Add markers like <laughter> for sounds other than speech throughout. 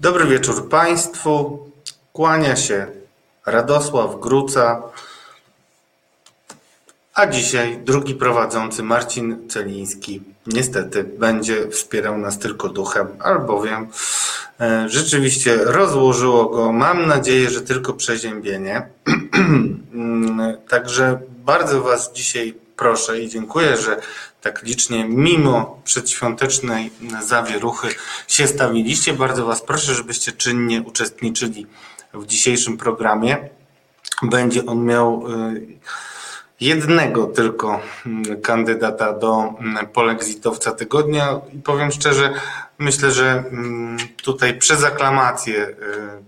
Dobry wieczór Państwu. Kłania się Radosław Gruca, a dzisiaj drugi prowadzący Marcin Celiński niestety będzie wspierał nas tylko duchem, albowiem e, rzeczywiście rozłożyło go, mam nadzieję, że tylko przeziębienie. <clears throat> Także bardzo Was dzisiaj proszę i dziękuję, że tak licznie, mimo przedświątecznej zawieruchy się stawiliście. Bardzo Was proszę, żebyście czynnie uczestniczyli w dzisiejszym programie. Będzie on miał y, jednego tylko mm, kandydata do mm, polexitowca tygodnia i powiem szczerze, myślę, że mm, tutaj przez aklamację y,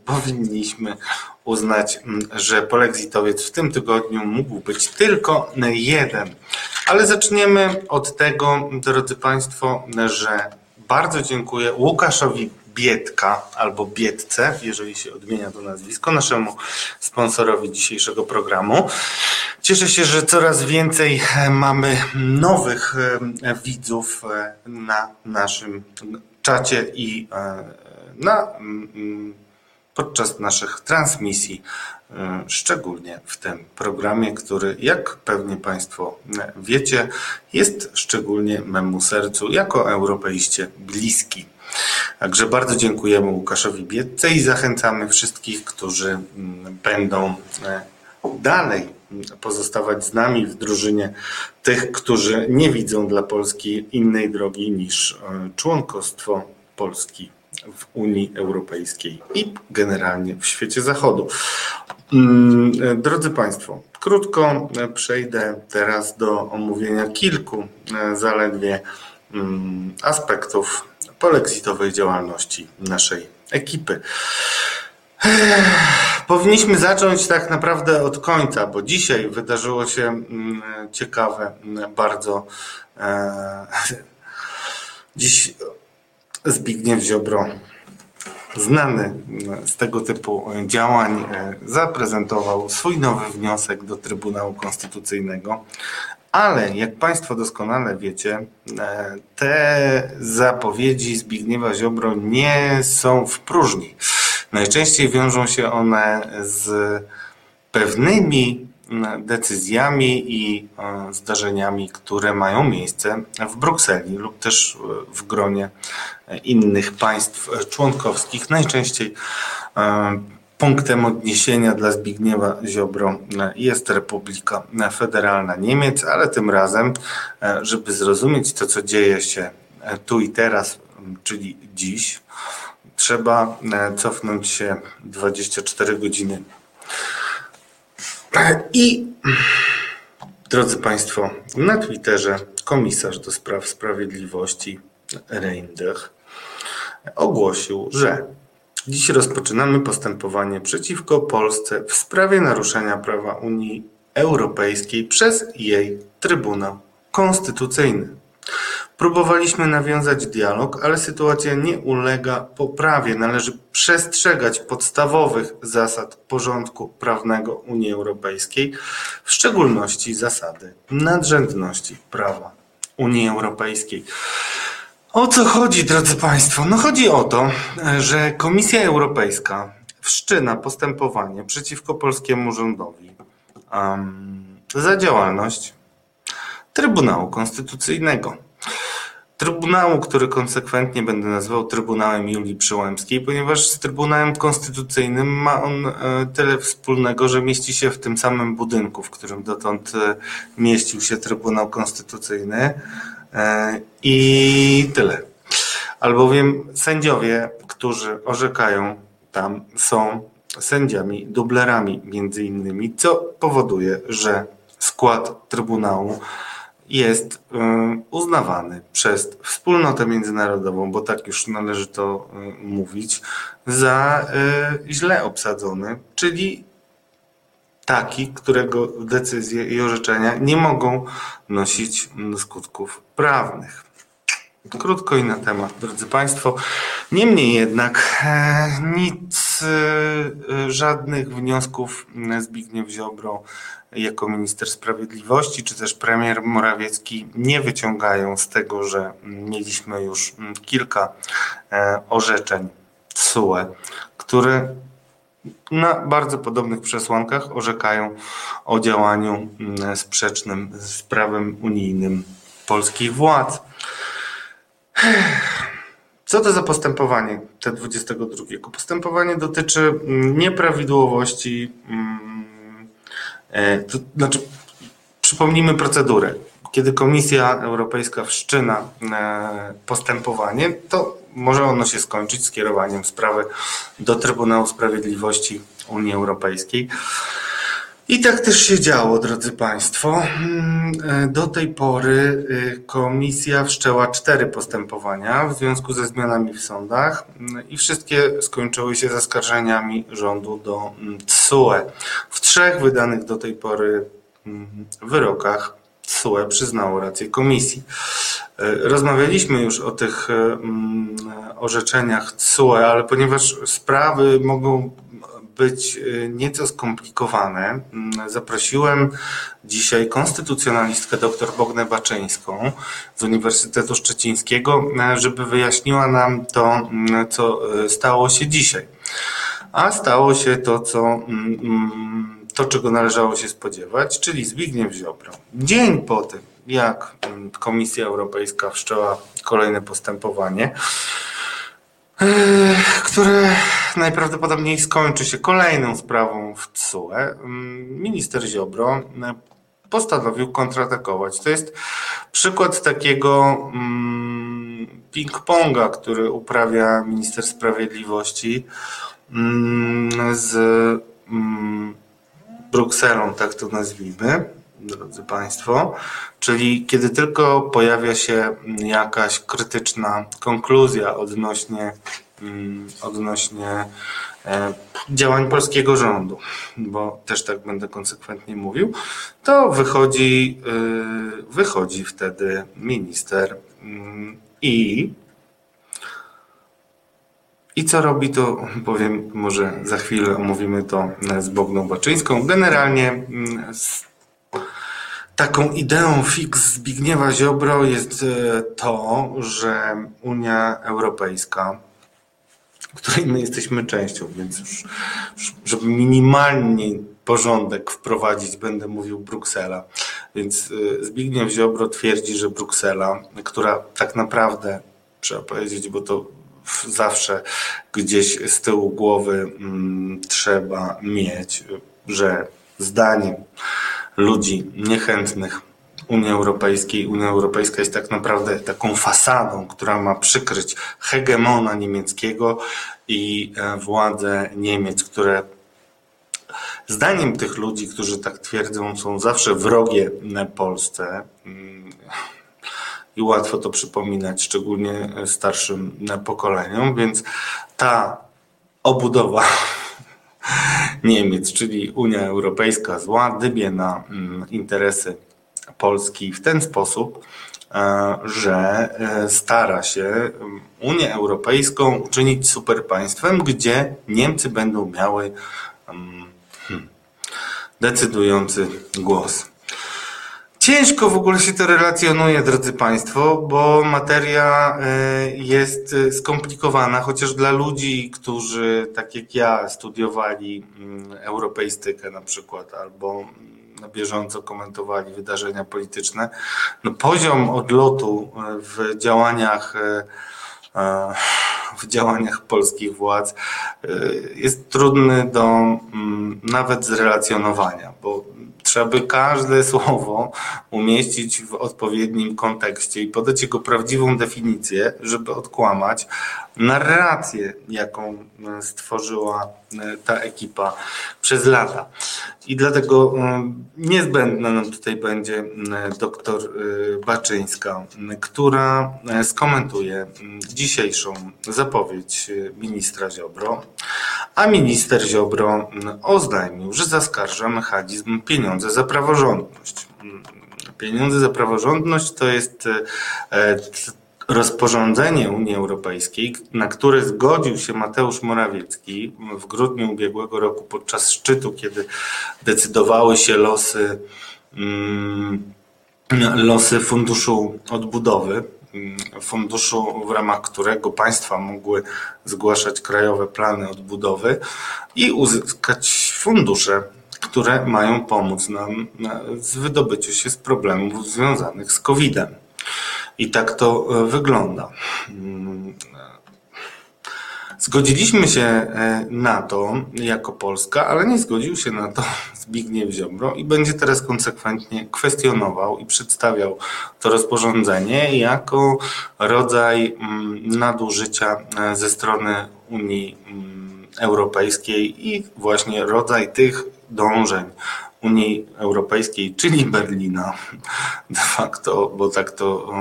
<laughs> powinniśmy uznać, że polexitowiec w tym tygodniu mógł być tylko jeden. Ale zaczniemy od tego, drodzy Państwo, że bardzo dziękuję Łukaszowi Bietka albo Bietce, jeżeli się odmienia to nazwisko, naszemu sponsorowi dzisiejszego programu. Cieszę się, że coraz więcej mamy nowych e, widzów e, na naszym czacie i e, na podczas naszych transmisji, e, szczególnie w tym programie, który, jak pewnie Państwo wiecie, jest szczególnie memu sercu jako europeiście bliski. Także bardzo dziękujemy Łukaszowi Biedce i zachęcamy wszystkich, którzy mm, będą e, dalej pozostawać z nami w drużynie tych, którzy nie widzą dla Polski innej drogi niż e, członkostwo Polski w Unii Europejskiej i generalnie w świecie zachodu. Mm, drodzy Państwo, krótko przejdę teraz do omówienia kilku e, zaledwie mm, aspektów polexitowej działalności naszej ekipy. Powinniśmy zacząć tak naprawdę od końca, bo dzisiaj wydarzyło się mm, ciekawe bardzo. E, dziś Zbigniew Ziobro, znany z tego typu działań, e, zaprezentował swój nowy wniosek do Trybunału Konstytucyjnego. Ale jak Państwo doskonale wiecie, e, te zapowiedzi Zbigniewa Ziobro nie są w próżni. Najczęściej wiążą się one z pewnymi decyzjami i e, zdarzeniami, które mają miejsce w Brukseli lub też w gronie innych państw członkowskich. Najczęściej e, punktem odniesienia dla Zbigniewa Ziobro jest Republika Federalna Niemiec, ale tym razem, e, żeby zrozumieć to, co dzieje się tu i teraz, czyli dziś, trzeba cofnąć się 24 godziny. I drodzy Państwo, na Twitterze komisarz do spraw sprawiedliwości Reinders ogłosił, że dziś rozpoczynamy postępowanie przeciwko Polsce w sprawie naruszenia prawa Unii Europejskiej przez jej Trybunał Konstytucyjny. Próbowaliśmy nawiązać dialog, ale sytuacja nie ulega poprawie. Należy przestrzegać podstawowych zasad porządku prawnego Unii Europejskiej, w szczególności zasady nadrzędności prawa Unii Europejskiej. O co chodzi, drodzy Państwo? No chodzi o to, że Komisja Europejska wszczyna postępowanie przeciwko polskiemu rządowi um, za działalność Trybunału Konstytucyjnego. Trybunału, który konsekwentnie będę nazywał Trybunałem Julii Przyłębskiej, ponieważ z Trybunałem Konstytucyjnym ma on e, tyle wspólnego, że mieści się w tym samym budynku, w którym dotąd e, mieścił się Trybunał Konstytucyjny i tyle. Albowiem sędziowie, którzy orzekają tam są sędziami, dublerami między innymi, co powoduje, że skład Trybunału jest y, uznawany przez wspólnotę międzynarodową, bo tak już należy to y, mówić, za źle obsadzony, czyli taki, którego decyzje i orzeczenia nie mogą nosić skutków prawnych. Krótko i na temat, drodzy Państwo. Niemniej jednak e, nic, e, żadnych wniosków Zbigniew Ziobro jako minister sprawiedliwości, czy też premier Morawiecki nie wyciągają z tego, że mieliśmy już kilka e, orzeczeń TSUE, które na bardzo podobnych przesłankach orzekają o działaniu mm, sprzecznym z prawem unijnym polskich władz. <sighs> Co to za postępowanie te 22? Postępowanie dotyczy mm, nieprawidłowości, mm, e, to znaczy przypomnijmy procedurę. Kiedy Komisja Europejska wszczyna e, postępowanie, to może ono się skończyć skierowaniem sprawy do Trybunału Sprawiedliwości Unii Europejskiej. I tak też się działo, drodzy Państwo. Mm, e, do tej pory e, komisja wszczęła cztery postępowania w związku ze zmianami w sądach mm, i wszystkie skończyły się zaskarżeniami rządu do TSUE. W trzech wydanych do tej pory mm, wyrokach TSUE przyznało rację komisji. E, rozmawialiśmy już o tych orzeczeniach TSUE, ale ponieważ sprawy mogą być y, nieco skomplikowane. Mm, zaprosiłem dzisiaj konstytucjonalistkę dr Bognę Baczyńską z Uniwersytetu Szczecińskiego, e, żeby wyjaśniła nam to, mm, co e, stało się dzisiaj. A stało się to, co mm, to, czego należało się spodziewać, czyli Zbigniew Ziobro. Dzień po tym, jak Komisja Europejska wszczęła kolejne postępowanie, które najprawdopodobniej skończy się kolejną sprawą w TSUE. Minister Ziobro postanowił kontratakować. To jest przykład takiego ping-ponga, który uprawia minister sprawiedliwości z Brukselą, tak to nazwijmy, drodzy Państwo. Czyli kiedy tylko pojawia się jakaś krytyczna konkluzja odnośnie, mm, odnośnie e, działań polskiego rządu, bo też tak będę konsekwentnie mówił, to wychodzi, y, wychodzi wtedy minister mm, i i co robi, to powiem, może za chwilę omówimy to z Bogną Baczyńską. Generalnie mm, Taką ideą fix Zbigniewa Ziobro jest e, to, że Unia Europejska, której my jesteśmy częścią, więc już, żeby minimalnie porządek wprowadzić, będę mówił Bruksela. Więc e, Zbigniew Ziobro twierdzi, że Bruksela, która tak naprawdę, trzeba powiedzieć, bo to zawsze gdzieś z tyłu głowy mm, trzeba mieć, że zdaniem ludzi niechętnych Unii Europejskiej. Unia Europejska jest tak naprawdę taką fasadą, która ma przykryć hegemona niemieckiego i e, władze Niemiec, które zdaniem tych ludzi, którzy tak twierdzą, są zawsze wrogie Polsce. I łatwo to przypominać, szczególnie starszym pokoleniom, więc ta obudowa <laughs> Niemiec, czyli Unia Europejska zła, dybie na mm, interesy Polski w ten sposób, e, że e, stara się mm, Unię Europejską uczynić superpaństwem, gdzie Niemcy będą miały mm, hmm, decydujący głos. Ciężko w ogóle się to relacjonuje, drodzy Państwo, bo materia e, jest e, skomplikowana, chociaż dla ludzi, którzy tak jak ja studiowali mm, europeistykę na przykład, albo na bieżąco komentowali wydarzenia polityczne, no poziom odlotu e, w działaniach w działaniach polskich władz jest trudny do mm, nawet zrelacjonowania, bo Trzeba by każde <laughs> słowo umieścić w odpowiednim kontekście i podać jego prawdziwą definicję, żeby odkłamać narrację, jaką e, stworzyła e, ta ekipa przez lata. I dlatego e, niezbędna nam tutaj będzie doktor Baczyńska, która skomentuje dzisiejszą zapowiedź ministra Ziobro. A minister Ziobro oznajmił, że zaskarża mechanizm pieniądze za praworządność. Pieniądze za praworządność to jest rozporządzenie Unii Europejskiej, na które zgodził się Mateusz Morawiecki w grudniu ubiegłego roku podczas szczytu, kiedy decydowały się losy, mm, losy Funduszu Odbudowy funduszu, w ramach którego państwa mogły zgłaszać krajowe plany odbudowy i uzyskać fundusze, które mają pomóc nam w wydobyciu się z problemów związanych z COVID-em. I tak to e, wygląda. Mm, Zgodziliśmy się e, na to jako Polska, ale nie zgodził się na to Zbigniew Ziobro i będzie teraz konsekwentnie kwestionował i przedstawiał to rozporządzenie jako rodzaj mm, nadużycia e, ze strony Unii mm, Europejskiej i właśnie rodzaj tych dążeń Unii Europejskiej, czyli Berlina <laughs> de facto, bo tak to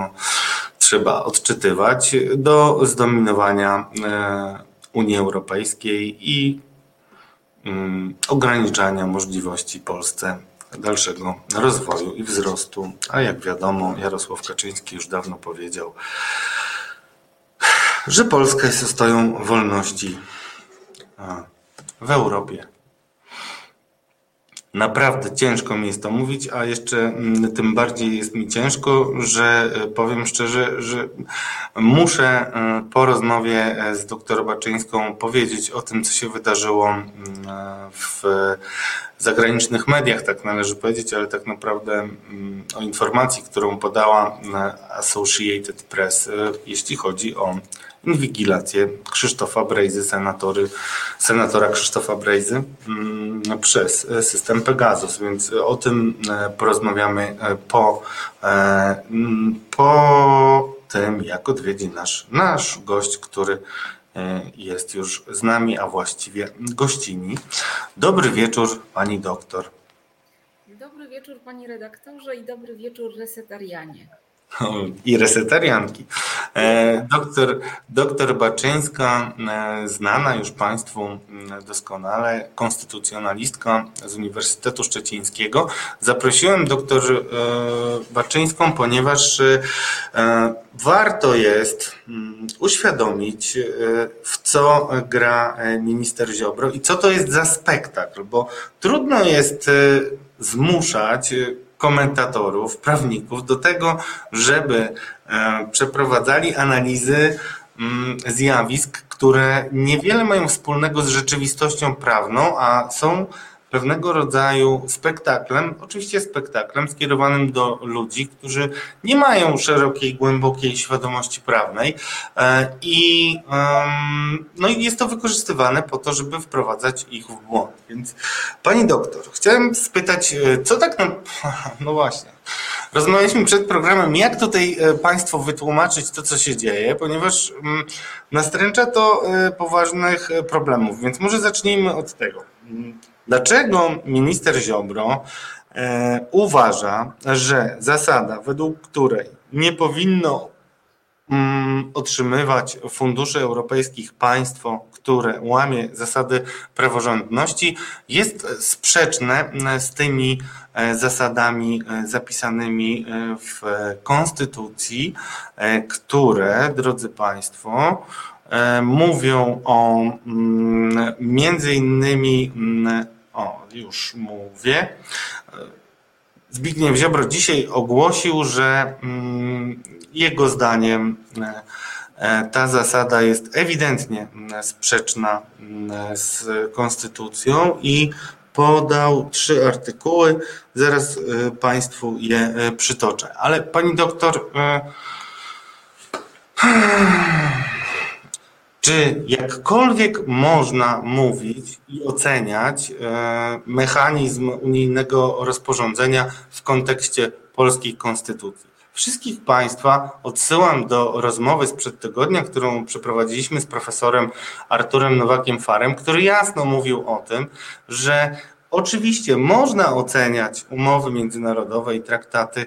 trzeba odczytywać, do zdominowania e, Unii Europejskiej i ograniczania możliwości Polsce dalszego rozwoju i wzrostu. A jak wiadomo, Jarosław Kaczyński już dawno powiedział, że Polska jest ostoją wolności w Europie. Naprawdę ciężko mi jest to mówić, a jeszcze mm, tym bardziej jest mi ciężko, że e, powiem szczerze, że muszę e, po rozmowie e, z doktor Baczyńską powiedzieć o tym, co się wydarzyło mm, w zagranicznych mediach, tak należy powiedzieć, ale tak naprawdę mm, o informacji, którą podała Associated Press, jeśli chodzi o inwigilację Krzysztofa Brejzy, senatory, senatora Krzysztofa Brejzy mm, przez system Pegasus, więc o tym e, porozmawiamy e, po, e, mm, po tym, jak odwiedzi nasz, nasz gość, który jest już z nami, a właściwie gościni. Dobry wieczór, pani doktor. Dobry wieczór, panie redaktorze i dobry wieczór, resetarianie i resetarianki. E, doktor, doktor Baczyńska, e, znana już Państwu mm, doskonale, konstytucjonalistka z Uniwersytetu Szczecińskiego. Zaprosiłem doktor e, Baczyńską, ponieważ warto jest mm, uświadomić, w co gra minister Ziobro i co to jest za spektakl, bo trudno jest zmuszać komentatorów, prawników do tego, żeby e, przeprowadzali analizy mm, zjawisk, które niewiele mają wspólnego z rzeczywistością prawną, a są pewnego rodzaju spektaklem, oczywiście spektaklem skierowanym do ludzi, którzy nie mają szerokiej, głębokiej świadomości prawnej e, i, no i jest to wykorzystywane po to, żeby wprowadzać ich w błąd. Więc pani doktor, chciałem spytać, e, co tak na... <laughs> No właśnie. Rozmawialiśmy przed programem, jak tutaj e, Państwu wytłumaczyć to, co się dzieje, ponieważ mm, nastręcza to poważnych problemów, więc może zacznijmy od tego. Dlaczego minister Ziobro e, uważa, że zasada, według której nie powinno mm, otrzymywać funduszy europejskich państwo, które łamie zasady praworządności, jest sprzeczne z tymi e, zasadami e, zapisanymi w Konstytucji, które, drodzy Państwo, mówią o mm, między innymi mm, o, już mówię. Zbigniew Ziobro dzisiaj ogłosił, że mm, jego zdaniem e, ta zasada jest ewidentnie sprzeczna z konstytucją i podał trzy artykuły. Zaraz e, Państwu je e, przytoczę. Ale pani doktor. Czy jakkolwiek można mówić i oceniać e, mechanizm unijnego rozporządzenia w kontekście polskiej konstytucji? Wszystkich Państwa odsyłam do rozmowy sprzed tygodnia, którą przeprowadziliśmy z profesorem Arturem Nowakiem Farem, który jasno mówił o tym, że oczywiście można oceniać umowy międzynarodowe i traktaty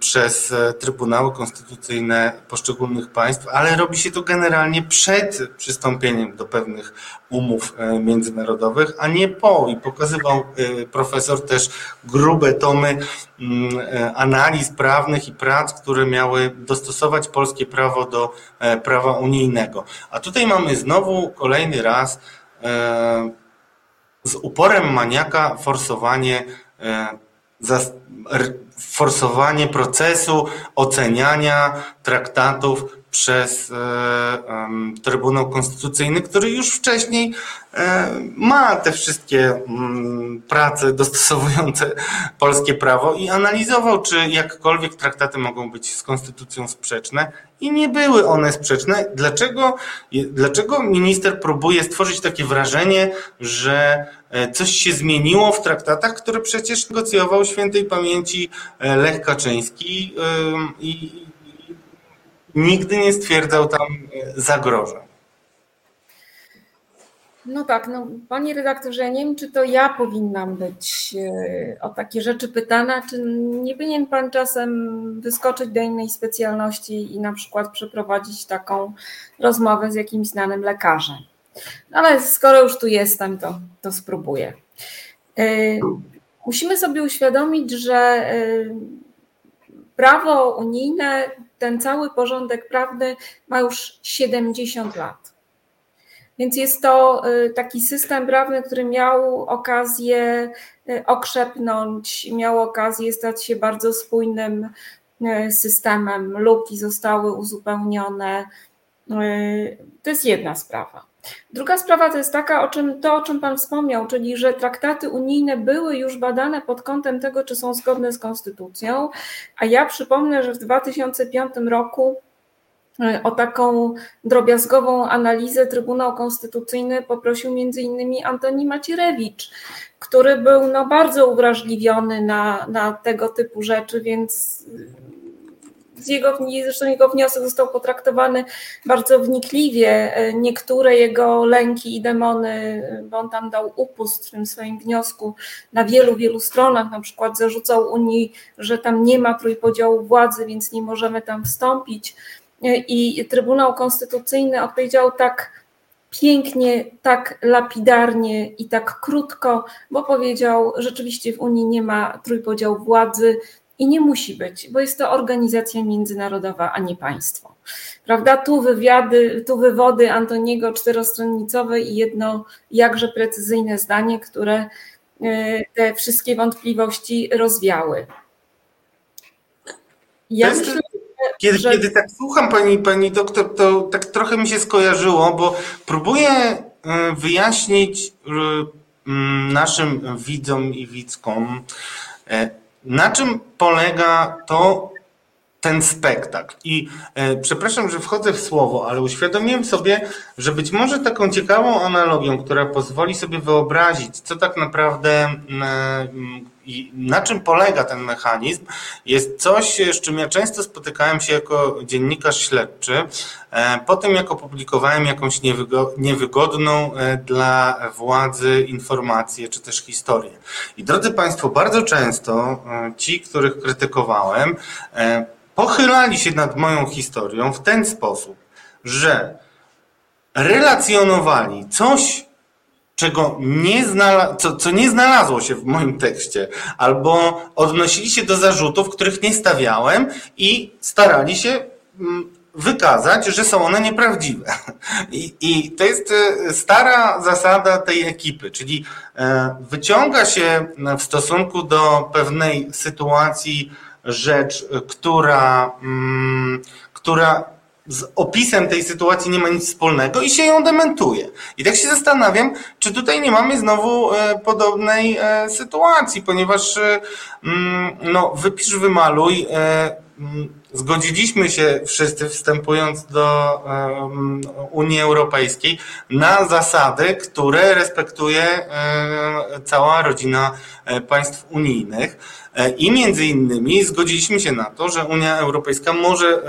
przez e, Trybunały Konstytucyjne poszczególnych państw, ale robi się to generalnie przed przystąpieniem do pewnych umów e, międzynarodowych, a nie po. I pokazywał e, profesor też grube tomy mm, analiz prawnych i prac, które miały dostosować polskie prawo do prawa unijnego. A tutaj mamy znowu kolejny raz z uporem maniaka forsowanie forsowanie procesu oceniania traktatów przez e, Trybunał Konstytucyjny, który już wcześniej e, ma te wszystkie mm, prace dostosowujące polskie prawo i analizował, czy jakkolwiek traktaty mogą być z konstytucją sprzeczne i nie były one sprzeczne. Dlaczego, dlaczego minister próbuje stworzyć takie wrażenie, że coś się zmieniło w traktatach, które przecież negocjował świętej pamięci e, Lech Kaczyński i nigdy nie stwierdzał tam e, zagrożeń. No tak, no panie redaktorze, nie wiem, czy to ja powinnam być e, o takie rzeczy pytana, czy nie powinien pan czasem wyskoczyć do innej specjalności i na przykład przeprowadzić taką rozmowę z jakimś znanym lekarzem. Ale skoro już tu jestem, to, to spróbuję. E, Musimy sobie uświadomić, że e, prawo unijne, ten cały porządek prawny ma już 70 lat. Więc jest to y, taki system prawny, który miał okazję y, okrzepnąć, miał okazję stać się bardzo spójnym y, systemem. Luki zostały uzupełnione. To jest jedna sprawa. Druga sprawa to jest taka, o czym, to o czym Pan wspomniał, czyli że traktaty unijne były już badane pod kątem tego, czy są zgodne z konstytucją. A ja przypomnę, że w 2005 roku o taką drobiazgową analizę Trybunał Konstytucyjny poprosił między innymi Antoni Macierewicz, który był no, bardzo uwrażliwiony na, na tego typu rzeczy, więc jego, zresztą jego wniosek został potraktowany bardzo wnikliwie. Niektóre jego lęki i demony, bo on tam dał upust w tym swoim wniosku na wielu, wielu stronach, na przykład zarzucał Unii, że tam nie ma trójpodziału władzy, więc nie możemy tam wstąpić i Trybunał Konstytucyjny odpowiedział tak pięknie, tak lapidarnie i tak krótko, bo powiedział, rzeczywiście w Unii nie ma trójpodziału władzy i nie musi być, bo jest to organizacja międzynarodowa, a nie państwo. Prawda? Tu wywiady, tu wywody Antoniego czterostronnicowe i jedno jakże precyzyjne zdanie, które te wszystkie wątpliwości rozwiały. Ja myślę, kiedy, że... kiedy tak słucham pani, pani doktor, to tak trochę mi się skojarzyło, bo próbuję e, wyjaśnić e, naszym widzom i widzkom, e, na czym polega to ten spektakl. I e, przepraszam, że wchodzę w słowo, ale uświadomiłem sobie, że być może taką ciekawą analogią, która pozwoli sobie wyobrazić, co tak naprawdę e, i na czym polega ten mechanizm, jest coś, z czym ja często spotykałem się jako dziennikarz śledczy, e, po tym jak opublikowałem jakąś niewygodną e, dla władzy informację czy też historię. I drodzy Państwo, bardzo często e, ci, których krytykowałem, pochylali się nad moją historią w ten sposób, że relacjonowali coś, czego nie co, co nie znalazło się w moim tekście, albo odnosili się do zarzutów, których nie stawiałem i starali się mm, wykazać, że są one nieprawdziwe. I, I, to jest e, stara zasada tej ekipy, czyli e, wyciąga się w stosunku do pewnej sytuacji rzecz, która, mm, która z opisem tej sytuacji nie ma nic wspólnego i się ją dementuje. I tak się zastanawiam, czy tutaj nie mamy znowu e, podobnej e, sytuacji, ponieważ e, mm, no, wypisz, wymaluj, zgodziliśmy się wszyscy wstępując do Unii Europejskiej na zasady, które respektuje cała rodzina państw unijnych. I między innymi zgodziliśmy się na to, że Unia Europejska może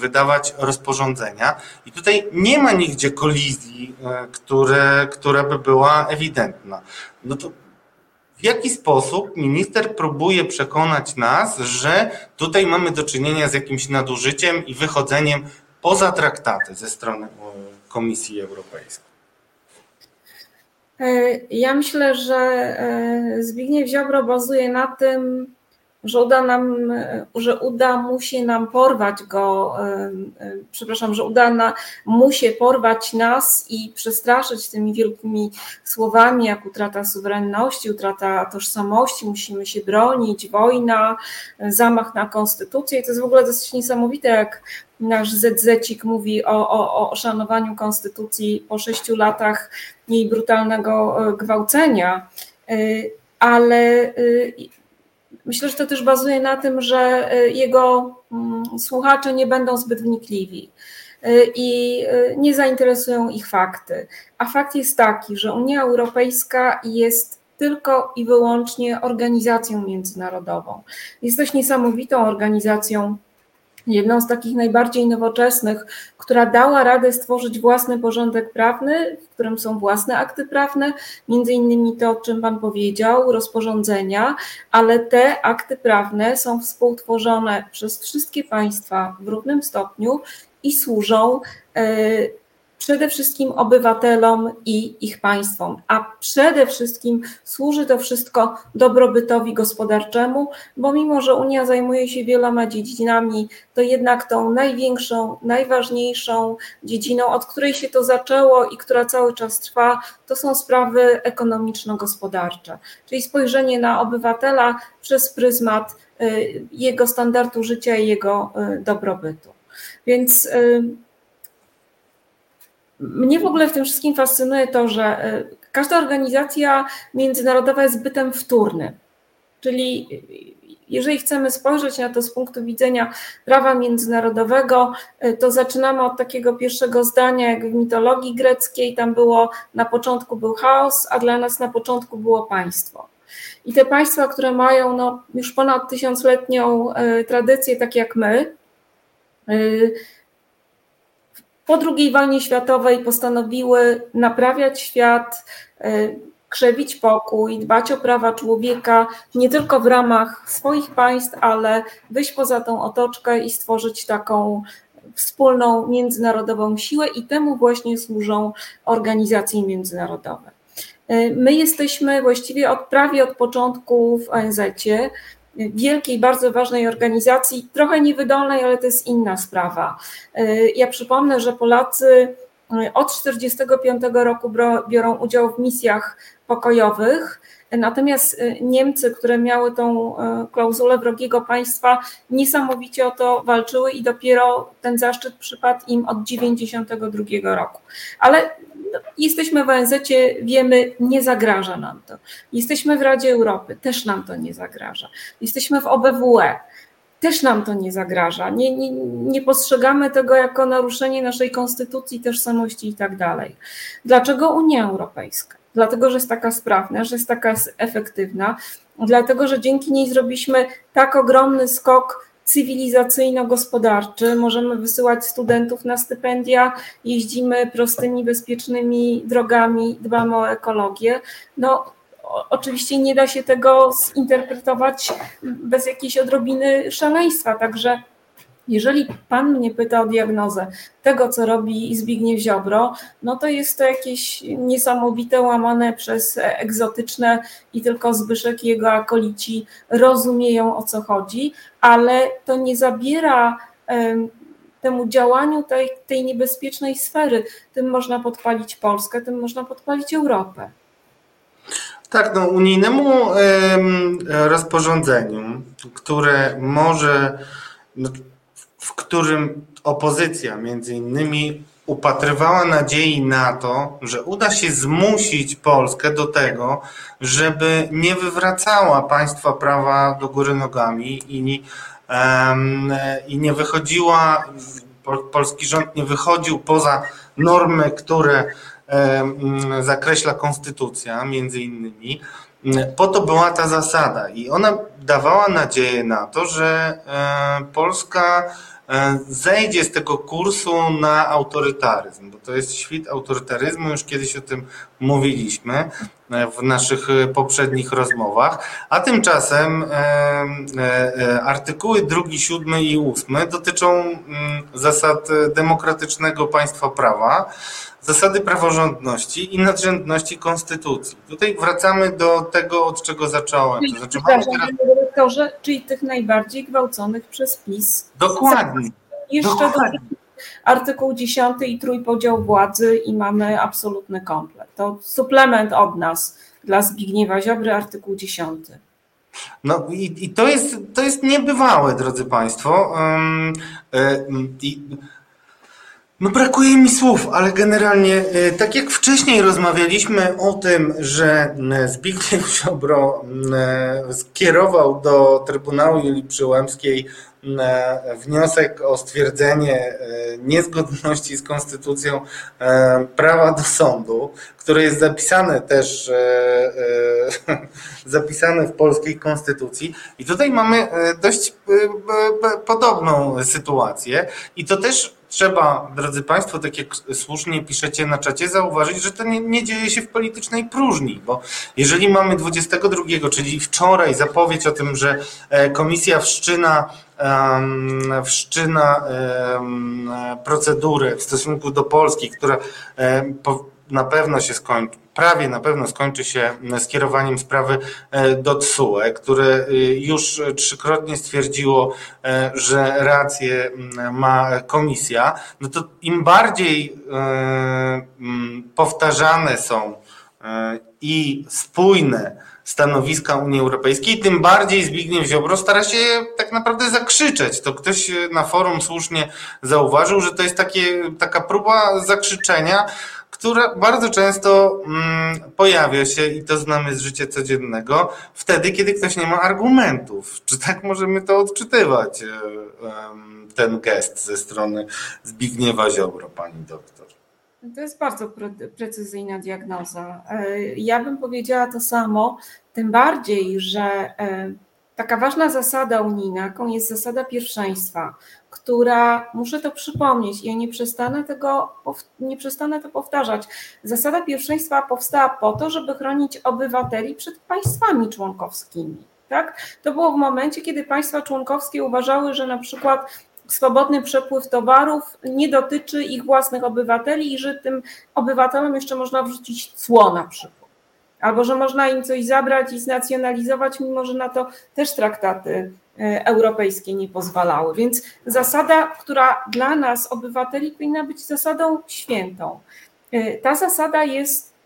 wydawać rozporządzenia i tutaj nie ma nigdzie kolizji, które, która by była ewidentna. No to w jaki sposób minister próbuje przekonać nas, że tutaj mamy do czynienia z jakimś nadużyciem i wychodzeniem poza traktaty ze strony Komisji Europejskiej? Ja myślę, że Zbigniew Ziobro bazuje na tym, że uda nam, że uda mu się nam porwać go, przepraszam, że uda na, mu się porwać nas i przestraszyć tymi wielkimi słowami, jak utrata suwerenności, utrata tożsamości, musimy się bronić, wojna, zamach na konstytucję. I to jest w ogóle dosyć niesamowite, jak nasz ZZ-cik mówi o, o, o szanowaniu konstytucji po sześciu latach jej brutalnego e, gwałcenia. E, ale Myślę, że to też bazuje na tym, że y, jego mm, słuchacze nie będą zbyt wnikliwi y, i y, nie zainteresują ich fakty. A fakt jest taki, że Unia Europejska jest tylko i wyłącznie organizacją międzynarodową. Jest też niesamowitą organizacją jedną z takich najbardziej nowoczesnych, która dała radę stworzyć własny porządek prawny, w którym są własne akty prawne, między innymi to, o czym Pan powiedział, rozporządzenia, ale te akty prawne są współtworzone przez wszystkie państwa w równym stopniu i służą e, przede wszystkim obywatelom i ich państwom, a przede wszystkim służy to wszystko dobrobytowi gospodarczemu, bo mimo, że Unia zajmuje się wieloma dziedzinami, to jednak tą największą, najważniejszą dziedziną, od której się to zaczęło i która cały czas trwa, to są sprawy ekonomiczno-gospodarcze, czyli spojrzenie na obywatela przez pryzmat y, jego standardu życia i jego y, dobrobytu. Więc y, mnie w ogóle w tym wszystkim fascynuje to, że e, każda organizacja międzynarodowa jest bytem wtórnym. Czyli e, jeżeli chcemy spojrzeć na to z punktu widzenia prawa międzynarodowego, e, to zaczynamy od takiego pierwszego zdania, jak w mitologii greckiej, tam było na początku był chaos, a dla nas na początku było państwo. I te państwa, które mają no, już ponad tysiącletnią tradycję, tak jak my, po II wojnie światowej postanowiły naprawiać świat, e, krzewić pokój, dbać o prawa człowieka nie tylko w ramach swoich państw, ale wyjść poza tą otoczkę i stworzyć taką wspólną międzynarodową siłę i temu właśnie służą organizacje międzynarodowe. E, my jesteśmy właściwie od prawie od początku w ONZ-cie wielkiej, bardzo ważnej organizacji, trochę niewydolnej, ale to jest inna sprawa. E, ja przypomnę, że Polacy e, od 1945 roku biorą udział w misjach pokojowych. Natomiast e, Niemcy, które miały tą klauzulę wrogiego państwa, niesamowicie o to walczyły i dopiero ten zaszczyt przypadł im od 1992 roku. Ale jesteśmy w ONZ, wiemy, nie zagraża nam to. Jesteśmy w Radzie Europy, też nam to nie zagraża. Jesteśmy w OBWE, też nam to nie zagraża. Nie, nie, nie postrzegamy tego jako naruszenie naszej konstytucji, tożsamości i tak dalej. Dlaczego Unia Europejska? Dlatego, że jest taka sprawna, że jest taka efektywna, dlatego, że dzięki niej zrobiliśmy tak ogromny skok cywilizacyjno-gospodarczy. Możemy wysyłać studentów na stypendia, jeździmy prostymi, bezpiecznymi drogami, dbamy o ekologię. No, oczywiście nie da się tego zinterpretować bez jakiejś odrobiny szaleństwa, także jeżeli Pan mnie pyta o diagnozę tego, co robi Zbigniew Ziobro, no to jest to jakieś niesamowite, łamane przez egzotyczne i tylko Zbyszek i jego akolici rozumieją o co chodzi, ale to nie zabiera temu działaniu tej, tej niebezpiecznej sfery. Tym można podpalić Polskę, tym można podpalić Europę. Tak, no unijnemu rozporządzeniu, które może no, w którym opozycja między innymi upatrywała nadziei na to, że uda się zmusić Polskę do tego, żeby nie wywracała państwa prawa do góry nogami i, i nie wychodziła, polski rząd nie wychodził poza normy, które zakreśla konstytucja, między innymi. Po to była ta zasada i ona dawała nadzieję na to, że e, Polska zejdzie z tego kursu na autorytaryzm, bo to jest świt autorytaryzmu, już kiedyś o tym mówiliśmy e, w naszych e, poprzednich rozmowach, a tymczasem artykuły 2, 7 i 8 dotyczą mm, zasad demokratycznego państwa prawa, zasady praworządności i nadrzędności konstytucji. Tutaj wracamy do tego, od czego zacząłem. To znaczy, mamy teraz sektorze, czyli tych najbardziej gwałconych przez PiS. Dokładnie. Jeszcze Dokładnie. do artykuł 10 i trójpodział władzy i mamy absolutny komplet. To suplement od nas dla Zbigniewa Ziobry, artykuł 10. No i, i to, jest, to jest niebywałe, drodzy Państwo. Um, i, no brakuje mi słów, ale generalnie, e, tak jak wcześniej rozmawialiśmy o tym, że e, Zbigniew Ziobro e, skierował do Trybunału Julii Przyłębskiej wniosek o stwierdzenie niezgodności z konstytucją prawa do sądu, które jest zapisane też <laughs> zapisane w polskiej konstytucji. I tutaj mamy dość podobną sytuację. I to też trzeba, drodzy Państwo, tak jak słusznie piszecie na czacie, zauważyć, że to nie, nie dzieje się w politycznej próżni, bo jeżeli mamy 22, czyli wczoraj zapowiedź o tym, że e, komisja wszczyna em, wszczyna em, procedurę w stosunku do Polski, która em, po- na pewno się skończy, prawie na pewno skończy się skierowaniem sprawy e, do TSUE, które y, już trzykrotnie stwierdziło, e, że rację ma komisja, no to im bardziej e, powtarzane są e, i spójne stanowiska Unii Europejskiej, tym bardziej Zbigniew Ziobro stara się tak naprawdę zakrzyczeć. To ktoś na forum słusznie zauważył, że to jest takie, taka próba zakrzyczenia, która bardzo często mm, pojawia się i to znamy z życia codziennego, wtedy, kiedy ktoś nie ma argumentów. Czy tak możemy to odczytywać, e, ten gest ze strony Zbigniewa Ziobro, pani doktor? To jest bardzo pre- precyzyjna diagnoza. E, Ja bym powiedziała to samo, tym bardziej, że e, taka ważna zasada unijna, jaką jest zasada pierwszeństwa, która, muszę to przypomnieć, ja nie przestanę tego, nie przestanę to powtarzać. Zasada pierwszeństwa powstała po to, żeby chronić obywateli przed państwami członkowskimi. Tak? To było w momencie, kiedy państwa członkowskie uważały, że na przykład swobodny przepływ towarów nie dotyczy ich własnych obywateli i że tym obywatelom jeszcze można wrzucić cło na przykład. Albo że można im coś zabrać i znacjonalizować, mimo że na to też traktaty e, europejskie nie pozwalały. Więc zasada, która dla nas, obywateli, powinna być zasadą świętą. E, Ta zasada jest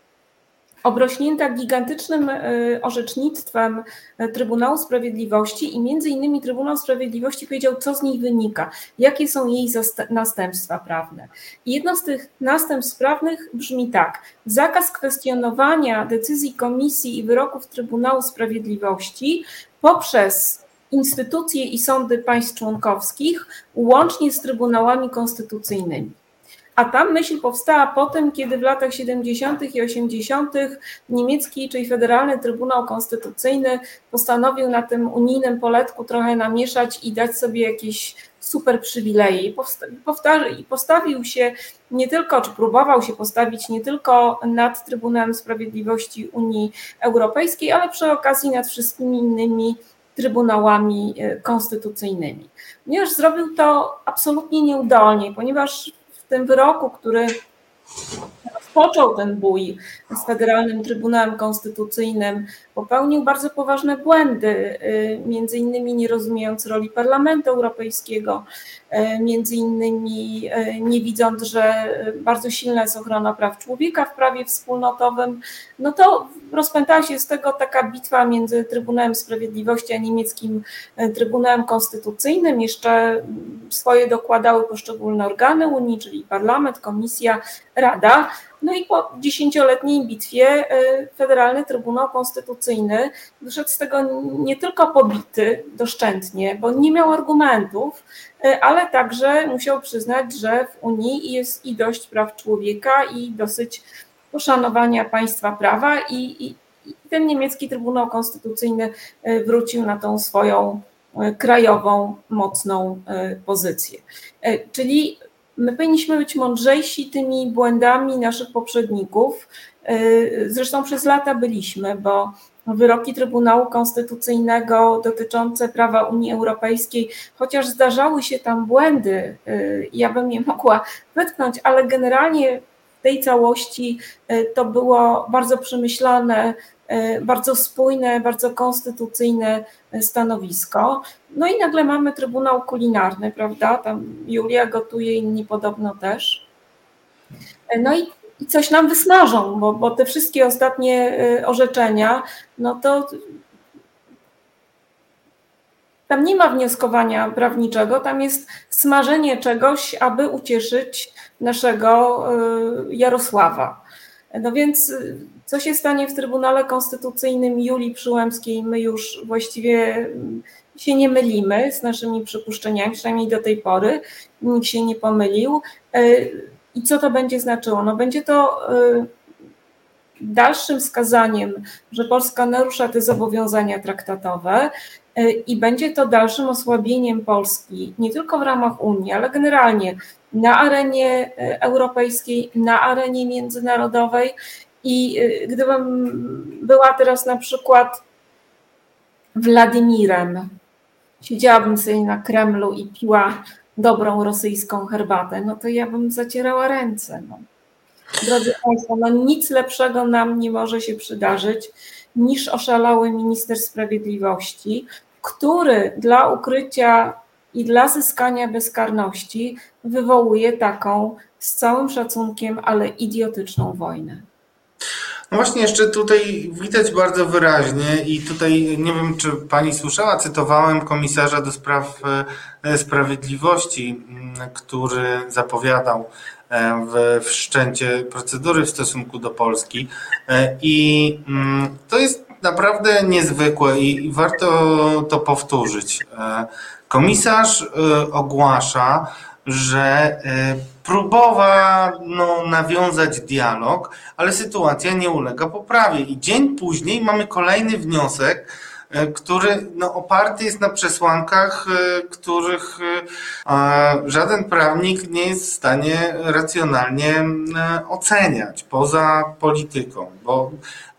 obrośnięta gigantycznym e, orzecznictwem e, Trybunału Sprawiedliwości i między innymi Trybunał Sprawiedliwości powiedział, co z niej wynika, jakie są jej następstwa prawne. I jedno z tych następstw prawnych brzmi tak: zakaz kwestionowania decyzji Komisji i wyroków Trybunału Sprawiedliwości poprzez instytucje i sądy państw członkowskich, łącznie z trybunałami konstytucyjnymi. A ta myśl powstała po tym, kiedy w latach 70. i 80. niemiecki, czyli Federalny Trybunał Konstytucyjny postanowił na tym unijnym poletku trochę namieszać i dać sobie jakieś super przywileje. I powsta- I postawił się nie tylko, czy próbował się postawić nie tylko nad Trybunałem Sprawiedliwości Unii Europejskiej, ale przy okazji nad wszystkimi innymi trybunałami e, konstytucyjnymi. Ponieważ zrobił to absolutnie nieudolnie, ponieważ tym wyroku, który rozpoczął ten bój z Federalnym Trybunałem Konstytucyjnym, popełnił bardzo poważne błędy, y, między innymi nie rozumiejąc roli Parlamentu Europejskiego, y, między innymi y, nie widząc, że bardzo silna jest ochrona praw człowieka w prawie wspólnotowym, no to rozpętała się z tego taka bitwa między Trybunałem Sprawiedliwości a niemieckim Trybunałem Konstytucyjnym. Jeszcze swoje dokładały poszczególne organy Unii, czyli Parlament, Komisja, Rada. No i po dziesięcioletniej bitwie y, Federalny Trybunał Konstytucyjny wyszedł z tego nie tylko pobity doszczętnie, bo nie miał argumentów, y, ale także musiał przyznać, że w Unii jest i dość praw człowieka, i dosyć poszanowania państwa prawa, i, i, i ten niemiecki Trybunał Konstytucyjny y, wrócił na tą swoją krajową, mocną pozycję. Czyli my powinniśmy być mądrzejsi tymi błędami naszych poprzedników. Y, Zresztą przez lata byliśmy, bo wyroki Trybunału Konstytucyjnego dotyczące prawa Unii Europejskiej, chociaż zdarzały się tam błędy, y, ja bym je mogła wytknąć, ale generalnie w tej całości y, to było bardzo przemyślane, bardzo spójne, bardzo konstytucyjne stanowisko. No i nagle mamy Trybunał Kulinarny, prawda? Tam Julia gotuje, inni podobno też. No i, coś nam wysmażą, bo, bo te wszystkie ostatnie orzeczenia, no to tam nie ma wnioskowania prawniczego, tam jest smażenie czegoś, aby ucieszyć naszego Jarosława. No więc co się stanie w Trybunale Konstytucyjnym Julii Przyłębskiej, my już właściwie y, się nie mylimy z naszymi przypuszczeniami, przynajmniej do tej pory. Nikt się nie pomylił. I co to będzie znaczyło? No będzie to dalszym wskazaniem, że Polska narusza te zobowiązania traktatowe E, i będzie to dalszym osłabieniem Polski, nie tylko w ramach Unii, ale generalnie na arenie e, europejskiej, na arenie międzynarodowej. I e, gdybym była teraz na przykład Władimirem, siedziałabym sobie na Kremlu i piła dobrą rosyjską herbatę, no to ja bym zacierała ręce. No. Drodzy Państwo, no nic lepszego nam nie może się przydarzyć niż oszalały minister sprawiedliwości, który dla ukrycia i dla zyskania bezkarności wywołuje taką z całym szacunkiem, ale idiotyczną wojnę. No właśnie, jeszcze tutaj widać bardzo wyraźnie i tutaj nie wiem, czy pani słyszała, cytowałem komisarza do spraw e, sprawiedliwości, który zapowiadał e, w wszczęcie procedury w stosunku do Polski. E, I to jest naprawdę niezwykłe i warto to powtórzyć. Komisarz ogłasza, że e, próbowano nawiązać dialog, ale sytuacja nie ulega poprawie. I dzień później mamy kolejny wniosek, który no, oparty jest na przesłankach, których żaden prawnik nie jest w stanie racjonalnie oceniać poza polityką, bo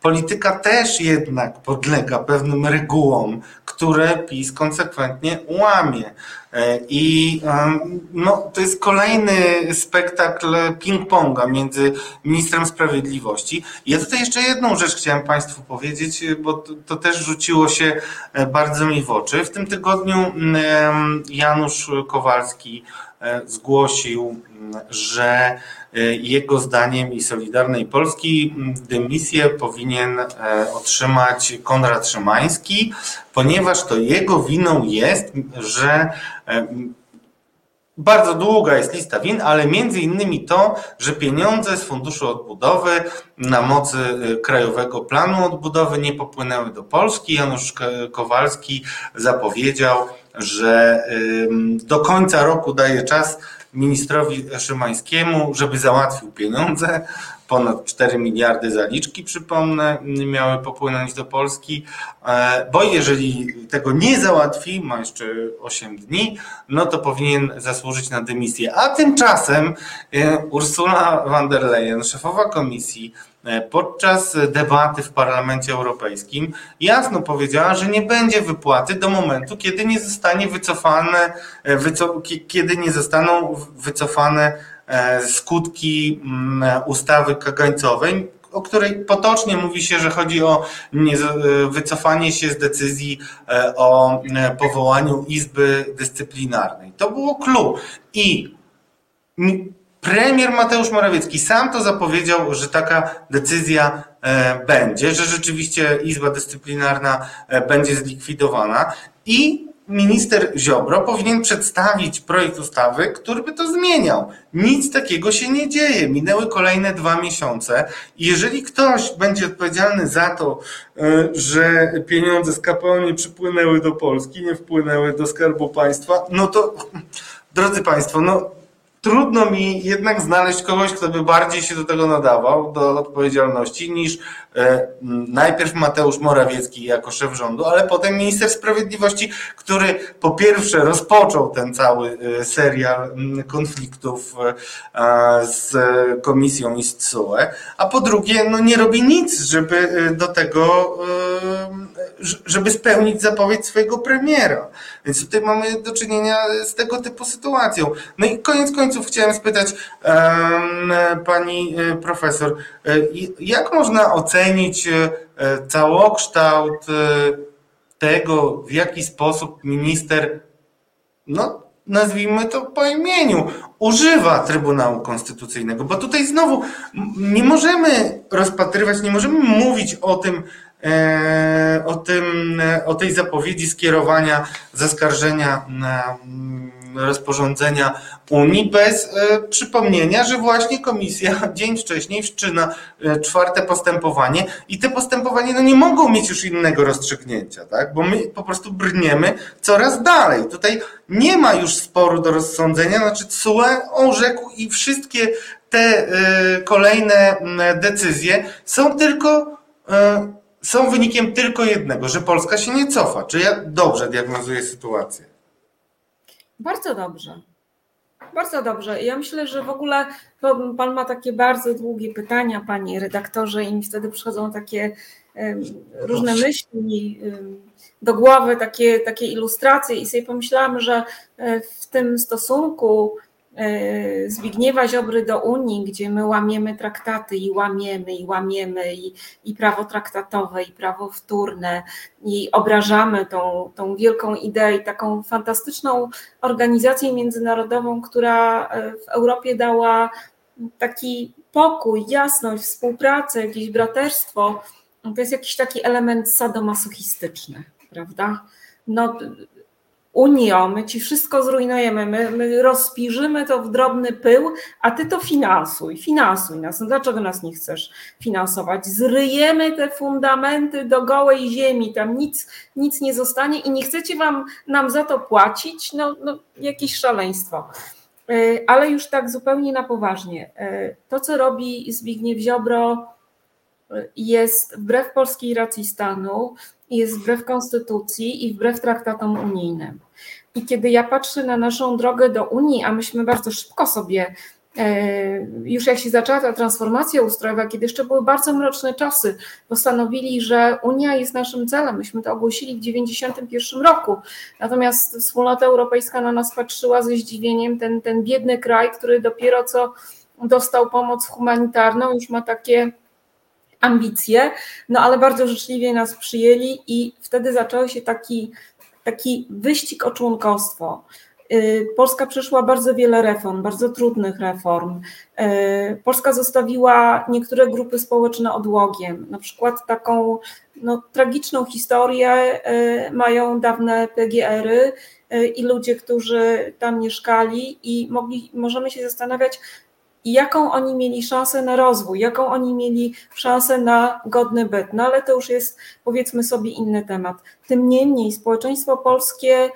polityka też jednak podlega pewnym regułom, które PiS konsekwentnie łamie. E, I no, to jest kolejny spektakl ping-ponga między ministrem sprawiedliwości. Ja tutaj jeszcze jedną rzecz chciałem Państwu powiedzieć, bo to, to też rzuciło się e, bardzo mi w oczy. W tym tygodniu Janusz Kowalski zgłosił, że jego zdaniem i Solidarnej Polski dymisję powinien otrzymać Konrad Szymański, ponieważ to jego winą jest, że bardzo długa jest lista win, ale między innymi to, że pieniądze z Funduszu Odbudowy na mocy Krajowego Planu Odbudowy nie popłynęły do Polski. Janusz Kowalski zapowiedział, że do końca roku daje czas ministrowi Szymańskiemu, żeby załatwił pieniądze ponad 4 miliardy zaliczki, przypomnę, miały popłynąć do Polski, e, bo jeżeli tego nie załatwi, ma jeszcze 8 dni, no to powinien zasłużyć na dymisję. A tymczasem e, Ursula von der Leyen, szefowa komisji, podczas debaty w Parlamencie Europejskim jasno powiedziała, że nie będzie wypłaty do momentu, kiedy nie zostanie wycofane, kiedy nie zostaną wycofane E, skutki mm, ustawy kagańcowej, o której potocznie mówi się, że chodzi o e, wycofanie się z decyzji e, o powołaniu Izby Dyscyplinarnej. To było clue. I premier Mateusz Morawiecki sam to zapowiedział, że taka decyzja będzie, że rzeczywiście Izba Dyscyplinarna będzie zlikwidowana. I minister Ziobro powinien przedstawić projekt ustawy, który by to zmieniał. Nic takiego się nie dzieje. Minęły kolejne dwa miesiące. Jeżeli ktoś będzie odpowiedzialny za to, e, że pieniądze z KPO nie przypłynęły do Polski, nie wpłynęły do Skarbu Państwa, no to drodzy Państwo, no trudno mi jednak znaleźć kogoś, kto by bardziej się do tego nadawał, do odpowiedzialności, niż e, najpierw Mateusz Morawiecki jako szef rządu, ale potem minister sprawiedliwości, który po pierwsze rozpoczął ten cały e, serial konfliktów e, z komisją i z TSUE, a po drugie no nie robi nic, żeby do tego, żeby spełnić zapowiedź swojego premiera. Więc tutaj mamy do czynienia z tego typu sytuacją. No i koniec końców chciałem spytać pani e, profesor, jak można ocenić całokształt tego, w jaki sposób minister, no nazwijmy to po imieniu, używa Trybunału Konstytucyjnego, bo tutaj znowu nie możemy rozpatrywać, nie możemy mówić o tym, e, o, tym, o tej zapowiedzi skierowania zaskarżenia na rozporządzenia Unii bez e, przypomnienia, że właśnie komisja <laughs> dzień wcześniej wszczyna e, czwarte postępowanie i te postępowanie no, nie mogą mieć już innego rozstrzygnięcia, tak? bo my po prostu brniemy coraz dalej. Tutaj nie ma już sporu do rozsądzenia, znaczy CUE orzekł i wszystkie te e, kolejne decyzje są tylko są wynikiem tylko jednego, że Polska się nie cofa. Czy ja dobrze diagnozuję sytuację? Bardzo dobrze. Bardzo dobrze. Ja myślę, że w ogóle Pan ma takie bardzo długie pytania, Panie redaktorze, i mi wtedy przychodzą takie różne myśli do głowy, takie, takie ilustracje, i sobie pomyślałam, że e, w tym stosunku Zbigniewa Ziobry do Unii, gdzie my łamiemy traktaty i łamiemy i łamiemy i, i prawo traktatowe i prawo wtórne i obrażamy tą, tą wielką ideę i taką fantastyczną organizację międzynarodową, która e, w Europie dała taki pokój, jasność, współpracę, jakieś braterstwo, to jest jakiś taki element sadomasochistyczny, prawda? No, Unio, my ci wszystko zrujnujemy, my, my rozpiżymy to w drobny pył, a ty to finansuj, finansuj nas. No dlaczego nas nie chcesz finansować? Zryjemy te fundamenty do gołej ziemi, tam nic, nic nie zostanie i nie chcecie wam, nam za to płacić? No, no jakieś szaleństwo. E, ale już tak zupełnie na poważnie. E, to, co robi Zbigniew Ziobro, e, jest wbrew polskiej racji stanu, jest wbrew konstytucji i wbrew traktatom unijnym. I kiedy ja patrzę na naszą drogę do Unii, a myśmy bardzo szybko sobie, e, już jak się zaczęła ta transformacja ustrojowa, kiedy jeszcze były bardzo mroczne czasy, postanowili, że Unia jest naszym celem. Myśmy to ogłosili w 1991 roku. Natomiast wspólnota europejska na nas patrzyła ze zdziwieniem, ten, ten biedny kraj, który dopiero co dostał pomoc humanitarną, już ma takie ambicje, no ale bardzo życzliwie nas przyjęli i wtedy zaczął się taki, taki wyścig o członkostwo. Y, Polska przeszła bardzo wiele reform, bardzo trudnych reform. Y, Polska zostawiła niektóre grupy społeczne odłogiem. Na przykład taką no, tragiczną historię y, mają dawne PGR-y i ludzie, którzy tam mieszkali i mogli, możemy się zastanawiać, i jaką oni mieli szansę na rozwój, jaką oni mieli szansę na godny byt. No ale to już jest powiedzmy sobie inny temat. Tym niemniej społeczeństwo polskie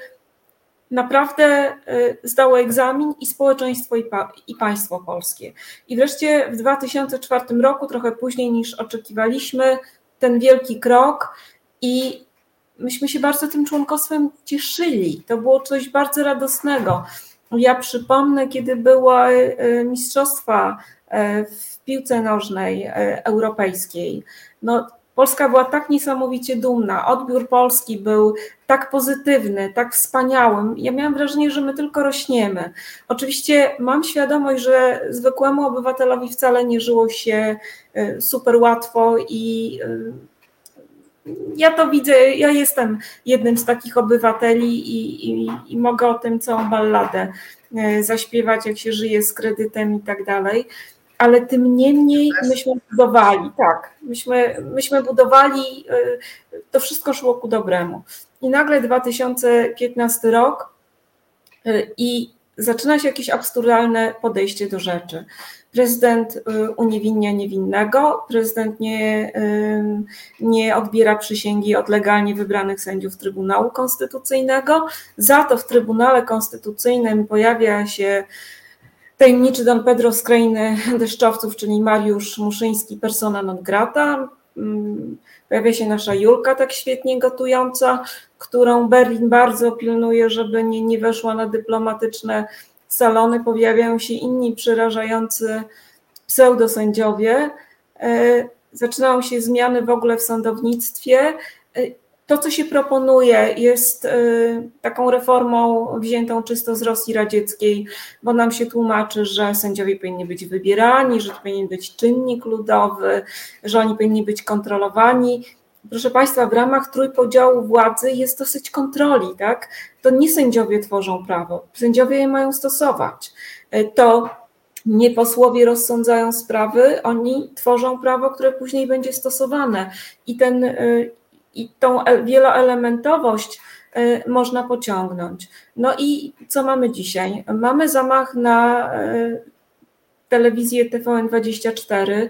naprawdę y, zdało egzamin i społeczeństwo i, pa, i państwo polskie. I wreszcie w 2004 roku, trochę później niż oczekiwaliśmy, ten wielki krok i myśmy się bardzo tym członkostwem cieszyli. To było coś bardzo radosnego. Ja przypomnę, kiedy były e, mistrzostwa e, w piłce nożnej e, europejskiej. No, Polska była tak niesamowicie dumna. Odbiór Polski był tak pozytywny, tak wspaniałym. Ja miałam wrażenie, że my tylko rośniemy. Oczywiście mam świadomość, że zwykłemu obywatelowi wcale nie żyło się super łatwo i ja to widzę, ja jestem jednym z takich obywateli i, i, i, mogę o tym całą balladę e, zaśpiewać, jak się żyje z kredytem i tak dalej. Ale tym niemniej myśmy budowali, tak, myśmy, myśmy budowali, e, to wszystko szło ku dobremu. I nagle 2015 rok e, i zaczyna się jakieś absurdalne podejście do rzeczy. Prezydent y, uniewinnia niewinnego, prezydent nie, nie odbiera przysięgi od legalnie wybranych sędziów Trybunału Konstytucyjnego. Za to w Trybunale Konstytucyjnym pojawia się tajemniczy Don Pedro z krainy deszczowców, czyli Mariusz Muszyński, persona non grata. Pojawia się nasza Julka, tak świetnie gotująca, którą Berlin bardzo pilnuje, żeby nie, nie weszła na dyplomatyczne salony, pojawiają się inni przerażający pseudosędziowie, e, zaczynają się zmiany w ogóle w sądownictwie. E, to, co się proponuje, jest y, taką reformą wziętą czysto z Rosji radzieckiej, bo nam się tłumaczy, że sędziowie powinni być wybierani, że to powinien być czynnik ludowy, że oni powinni być kontrolowani. Proszę Państwa, w ramach trójpodziału władzy jest dosyć kontroli, tak? To nie sędziowie tworzą prawo, sędziowie je mają stosować. Y, to nie posłowie rozsądzają sprawy, oni tworzą prawo, które później będzie stosowane. I ten i tą wieloelementowość y, można pociągnąć. No i co mamy dzisiaj? Mamy zamach na telewizję TVN24,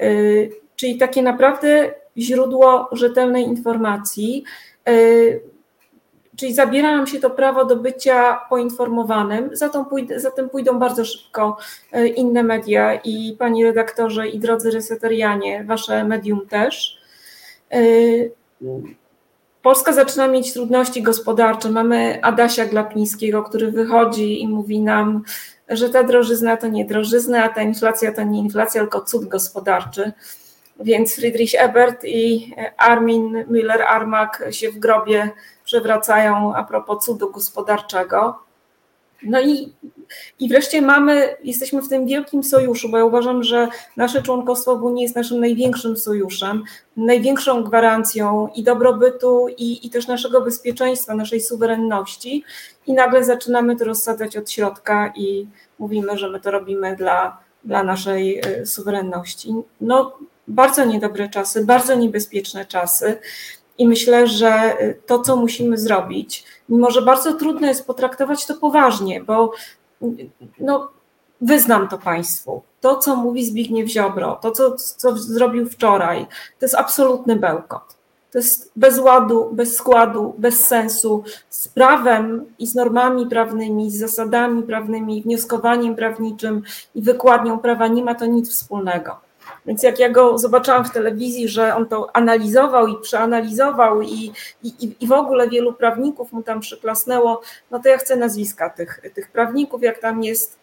y, czyli takie naprawdę źródło rzetelnej informacji. Czyli zabiera nam się to prawo do bycia poinformowanym, zatem, pójdę, zatem pójdą bardzo szybko inne media i pani redaktorze i drodzy reseterianie, wasze medium też. Polska zaczyna mieć trudności gospodarcze. Mamy Adasia Glapińskiego, który wychodzi i mówi nam, że ta drożyzna to nie drożyzna, a ta inflacja to nie inflacja, tylko cud gospodarczy. Więc Friedrich Ebert i Armin Müller-Armak się w grobie przewracają a propos cudu gospodarczego. No i, i wreszcie mamy, jesteśmy w tym wielkim sojuszu, bo ja uważam, że nasze członkostwo w Unii jest naszym największym sojuszem, największą gwarancją i dobrobytu, i, i też naszego bezpieczeństwa, naszej suwerenności. I nagle zaczynamy to rozsadzać od środka i mówimy, że my to robimy dla, dla naszej y, suwerenności. No, bardzo niedobre czasy, bardzo niebezpieczne czasy. I myślę, że y, to, co musimy zrobić, mimo że bardzo trudno jest potraktować to poważnie, bo no, wyznam to Państwu. To, co mówi Zbigniew Ziobro, to, co, co zrobił wczoraj, to jest absolutny bełkot. To jest bez ładu, bez składu, bez sensu, z prawem i z normami prawnymi, z zasadami prawnymi, wnioskowaniem prawniczym i wykładnią prawa nie ma to nic wspólnego. Więc jak ja go zobaczyłam w telewizji, że on to analizował i przeanalizował i, i, i w ogóle wielu prawników mu tam przyklasnęło, no to ja chcę nazwiska tych, tych prawników, jak tam jest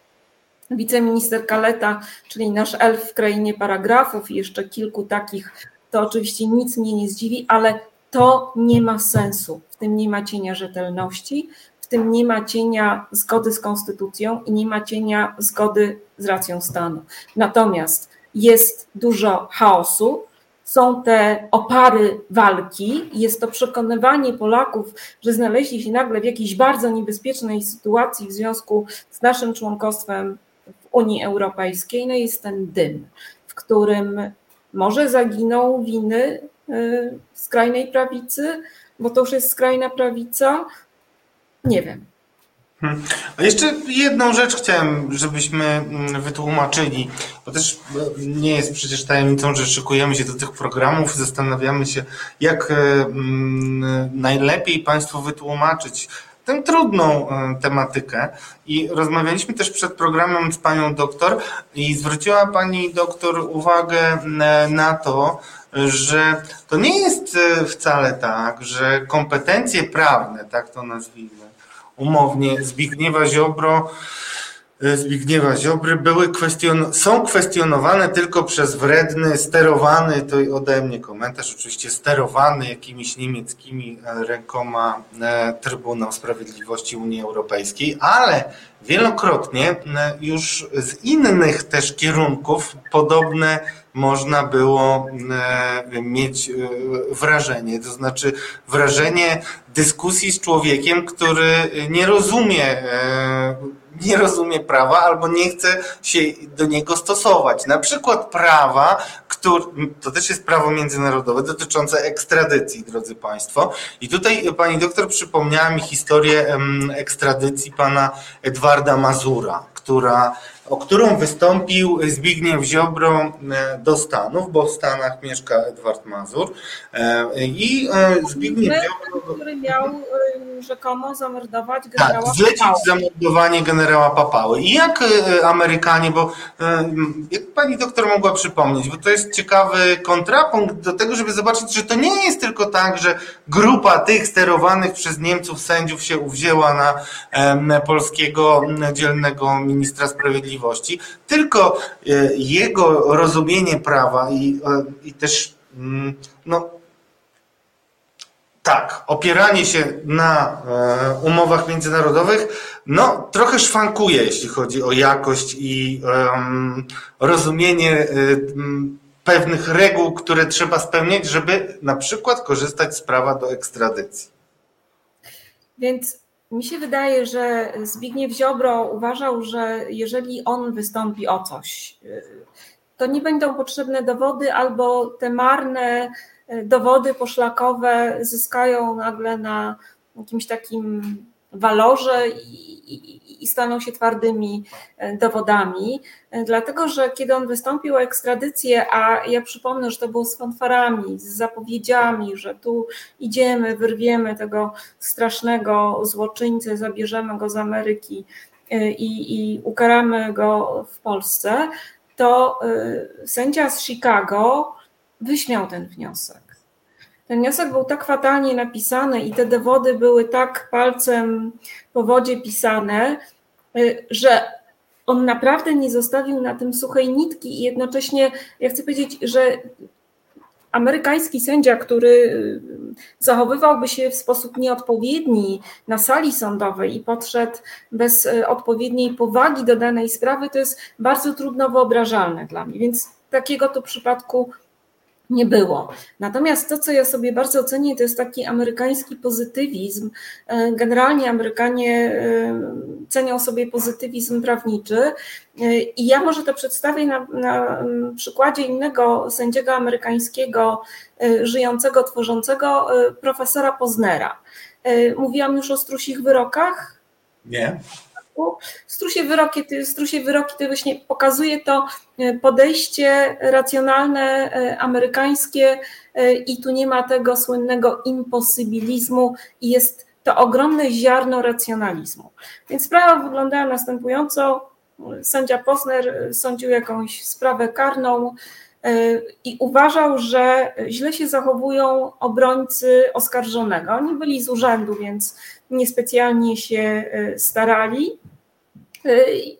wiceminister Kaleta, czyli nasz elf w krainie paragrafów i jeszcze kilku takich, to oczywiście nic mnie nie zdziwi, ale to nie ma sensu. W tym nie ma cienia rzetelności, w tym nie ma cienia zgody z konstytucją i nie ma cienia zgody z racją stanu. Natomiast jest dużo chaosu, są te opary walki, jest to przekonywanie Polaków, że znaleźli się nagle w jakiejś bardzo niebezpiecznej sytuacji w związku z naszym członkostwem w Unii Europejskiej. No jest ten dym, w którym może zaginą winy y, skrajnej prawicy, bo to już jest skrajna prawica. Nie wiem. Hmm. A jeszcze jedną rzecz chciałem, żebyśmy mm, wytłumaczyli, bo też e, nie jest przecież tajemnicą, że szykujemy się do tych programów, zastanawiamy się, jak e, mm, najlepiej Państwu wytłumaczyć tę trudną e, tematykę. I rozmawialiśmy też przed programem z panią doktor i zwróciła pani doktor uwagę na to, że to nie jest wcale tak, że kompetencje prawne, tak to nazwijmy, umownie Zbigniewa Ziobro, e, Zbigniewa Ziobry były kwestion, są kwestionowane tylko przez wredny, sterowany, to ode mnie komentarz, oczywiście sterowany jakimiś niemieckimi e, rękoma e, Trybunał Sprawiedliwości Unii Europejskiej, ale wielokrotnie już z innych też kierunków podobne można było mieć wrażenie, to znaczy wrażenie dyskusji z człowiekiem, który nie rozumie, e, nie rozumie prawa albo nie chce się do niego stosować. Na przykład prawa, który, to też jest prawo międzynarodowe dotyczące ekstradycji, drodzy Państwo. I tutaj pani doktor przypomniała mi historię ekstradycji pana Edwarda Mazura, która o którą wystąpił Zbigniew Ziobro e, do Stanów, bo w Stanach mieszka Edward Mazur. E, I e, Zbigniew Ziobro... Który miał rzekomo zamordować tak, generała tak, zlecić Papały. zamordowanie generała Papały. I jak Amerykanie, bo jak pani doktor mogła przypomnieć, bo to jest ciekawy kontrapunkt do tego, żeby zobaczyć, że to nie jest tylko tak, że grupa tych sterowanych przez Niemców sędziów się uwzięła na polskiego dzielnego ministra sprawiedliwości, Sprawiedliwości, tylko e, jego rozumienie prawa i, e, i też mm, no, tak, opieranie się na e, umowach międzynarodowych, no trochę szwankuje, jeśli chodzi o jakość i em, rozumienie e, m, pewnych reguł, które trzeba spełniać, żeby na przykład korzystać z prawa do ekstradycji. Więc mi się wydaje, że Zbigniew Ziobro uważał, że jeżeli on wystąpi o coś, y, to nie będą potrzebne dowody, albo te marne y, dowody poszlakowe zyskają nagle na jakimś takim walorze i, i, i staną się twardymi e, dowodami. E, dlatego, że kiedy on wystąpił o ekstradycję, a ja przypomnę, że to było z fanfarami, z zapowiedziami, że tu idziemy, wyrwiemy tego strasznego złoczyńcę, zabierzemy go z Ameryki e, i, i ukaramy go w Polsce, to sędzia z Chicago wyśmiał ten wniosek ten wniosek był tak fatalnie napisany i te dowody były tak palcem po wodzie pisane, y, że on naprawdę nie zostawił na tym suchej nitki i jednocześnie, ja chcę powiedzieć, że amerykański sędzia, który y, zachowywałby się w sposób nieodpowiedni na sali sądowej i podszedł bez y, odpowiedniej powagi do danej sprawy, to jest bardzo trudno wyobrażalne dla mnie. Więc takiego to przypadku nie było. Natomiast to, co ja sobie bardzo cenię, to jest taki amerykański pozytywizm. E, generalnie Amerykanie e, cenią sobie pozytywizm prawniczy e, i ja może to przedstawię na, na przykładzie innego sędziego amerykańskiego, żyjącego, tworzącego, profesora Poznera. Mówiłam już o strusich wyrokach? Nie przypadku. Strusie wyroki, strusie wyroki to właśnie pokazuje to e, podejście racjonalne, e, amerykańskie e, i tu nie ma tego słynnego imposybilizmu i jest to ogromne ziarno racjonalizmu. Więc sprawa wyglądała następująco. Sędzia Posner sądził jakąś sprawę karną i uważał, że źle się zachowują obrońcy oskarżonego. Oni byli z urzędu, więc niespecjalnie się starali. Y,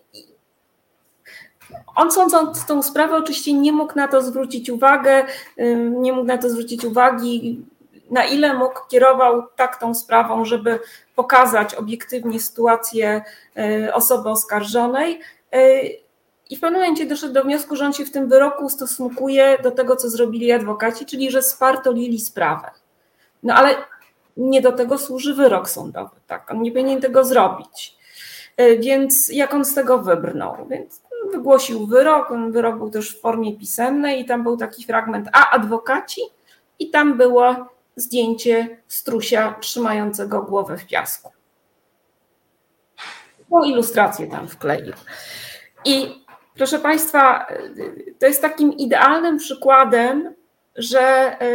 on sądząc tą sprawę oczywiście nie mógł na to zwrócić uwagę, y, nie mógł na to zwrócić uwagi, na ile mógł kierował tak tą sprawą, żeby pokazać obiektywnie sytuację y, osoby oskarżonej. I w pewnym momencie doszedł do wniosku, że on się w tym wyroku ustosunkuje do tego, co zrobili adwokaci, czyli że spartolili sprawę. No ale nie do tego służy wyrok sądowy, tak? On nie powinien tego zrobić. E, więc jak on z tego wybrnął? Więc wygłosił wyrok, wyrok był też w formie pisemnej i tam był taki fragment, a adwokaci i tam było zdjęcie strusia trzymającego głowę w piasku. Tą ilustrację tam wkleił. I proszę Państwa, to jest takim idealnym przykładem, że e,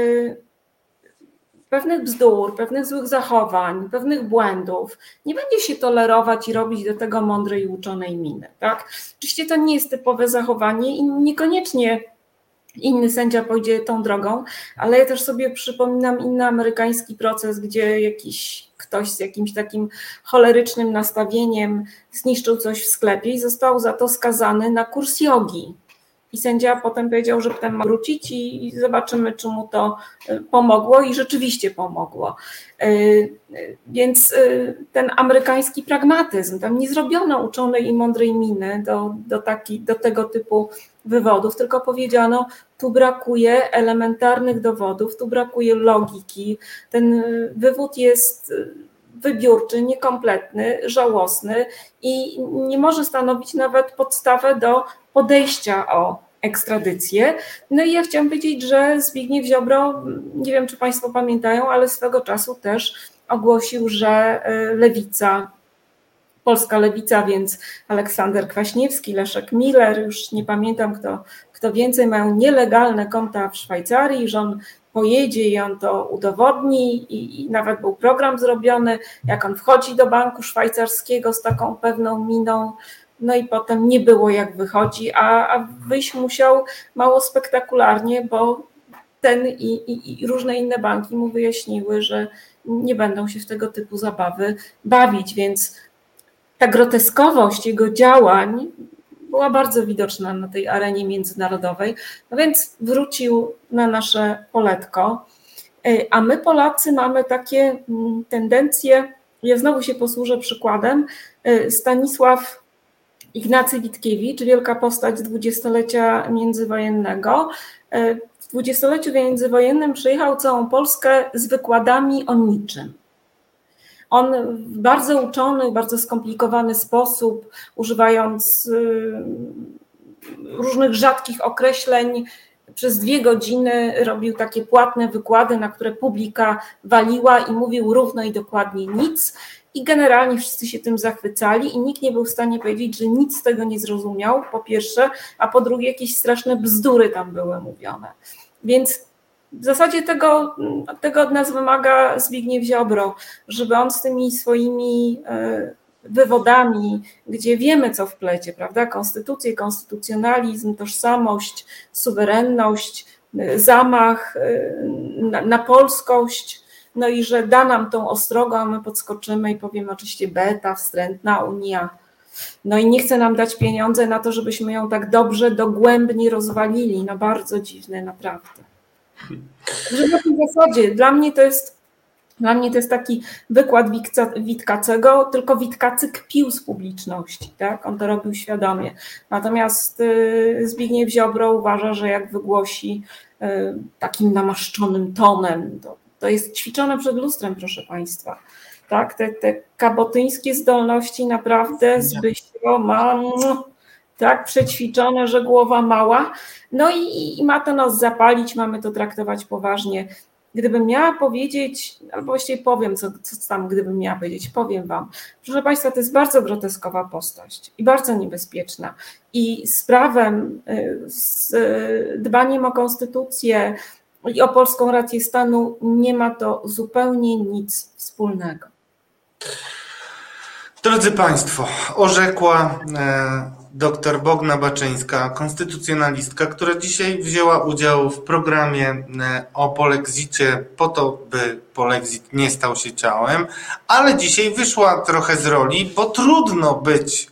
pewnych bzdur, pewnych złych zachowań, pewnych błędów nie będzie się tolerować i robić do tego mądrej i uczonej miny. Tak? Oczywiście to nie jest typowe zachowanie i niekoniecznie inny sędzia pójdzie tą drogą, ale ja też sobie przypominam inny amerykański proces, gdzie jakiś ktoś z jakimś takim cholerycznym nastawieniem zniszczył coś w sklepie i został za to skazany na kurs jogi. I sędzia potem powiedział, że potem ma wrócić i zobaczymy, czy mu to e, pomogło i rzeczywiście pomogło. E, e, więc ten amerykański pragmatyzm, tam nie zrobiono uczonej i mądrej miny do, do, taki, do tego typu wywodów, tylko powiedziano, tu brakuje elementarnych dowodów, tu brakuje logiki. Ten wywód jest wybiórczy, niekompletny, żałosny i nie może stanowić nawet podstawę do podejścia o ekstradycję. No i ja chciałam powiedzieć, że Zbigniew Ziobro, nie wiem czy Państwo pamiętają, ale swego czasu też ogłosił, że y, lewica, polska lewica, więc Aleksander Kwaśniewski, Leszek Miller, już nie pamiętam kto, kto więcej, mają nielegalne konta w Szwajcarii, że on pojedzie i on to udowodni i, i, nawet był program zrobiony, jak on wchodzi do banku szwajcarskiego z taką pewną miną, no i potem nie było jak wychodzi, a, a wyjść musiał mało spektakularnie, bo ten i, i, i różne inne banki mu wyjaśniły, że nie będą się w tego typu zabawy bawić, więc ta groteskowość jego działań była bardzo widoczna na tej arenie międzynarodowej. No więc wrócił na nasze poletko A my, Polacy, mamy takie mm, tendencje. Ja znowu się posłużę przykładem. Stanisław Ignacy Witkiewicz, wielka postać dwudziestolecia międzywojennego. W dwudziestoleciu międzywojennym przyjechał całą Polskę z wykładami o niczym. On w bardzo uczony, bardzo skomplikowany sposób, używając y, różnych rzadkich określeń, przez dwie godziny robił takie płatne wykłady, na które publika waliła i mówił równo i dokładnie nic. I generalnie wszyscy się tym zachwycali, i nikt nie był w stanie powiedzieć, że nic z tego nie zrozumiał, po pierwsze, a po drugie, jakieś straszne bzdury tam były mówione. Więc w zasadzie tego, tego od nas wymaga Zbigniew Ziobro, żeby on z tymi swoimi e, wywodami, gdzie wiemy, co wplecie, prawda? Konstytucję, konstytucjonalizm, tożsamość, suwerenność, e, zamach e, na, na polskość, no i że da nam tą ostrogę, a my podskoczymy i powiemy oczywiście beta, wstrętna Unia. No i nie chce nam dać pieniądze na to, żebyśmy ją tak dobrze, dogłębnie rozwalili. No bardzo dziwne, naprawdę. Że na tej zasadzie dla mnie to jest dla mnie to jest taki wykład Witkacego, tylko Witkacy kpił z publiczności, tak? On to robił świadomie. Natomiast y, Zbigniew Ziobro uważa, że jak wygłosi y, takim namaszczonym tonem, to, to jest ćwiczone przed lustrem, proszę Państwa. Tak? Te, te kabotyńskie zdolności naprawdę Zbysio ma tak przećwiczone, że głowa mała. No i, i ma to nas zapalić, mamy to traktować poważnie. Gdybym miała powiedzieć, albo właściwie powiem, co, co tam, gdybym miała powiedzieć, powiem Wam. Proszę Państwa, to jest bardzo groteskowa postać i bardzo niebezpieczna. I z prawem, y, z dbaniem o konstytucję i o polską rację stanu nie ma to zupełnie nic wspólnego. Drodzy Państwo, orzekła e, dr Bogna Baczyńska, konstytucjonalistka, która dzisiaj wzięła udział w programie e, o polexicie po to, by polexit nie stał się ciałem, ale dzisiaj wyszła trochę z roli, bo trudno być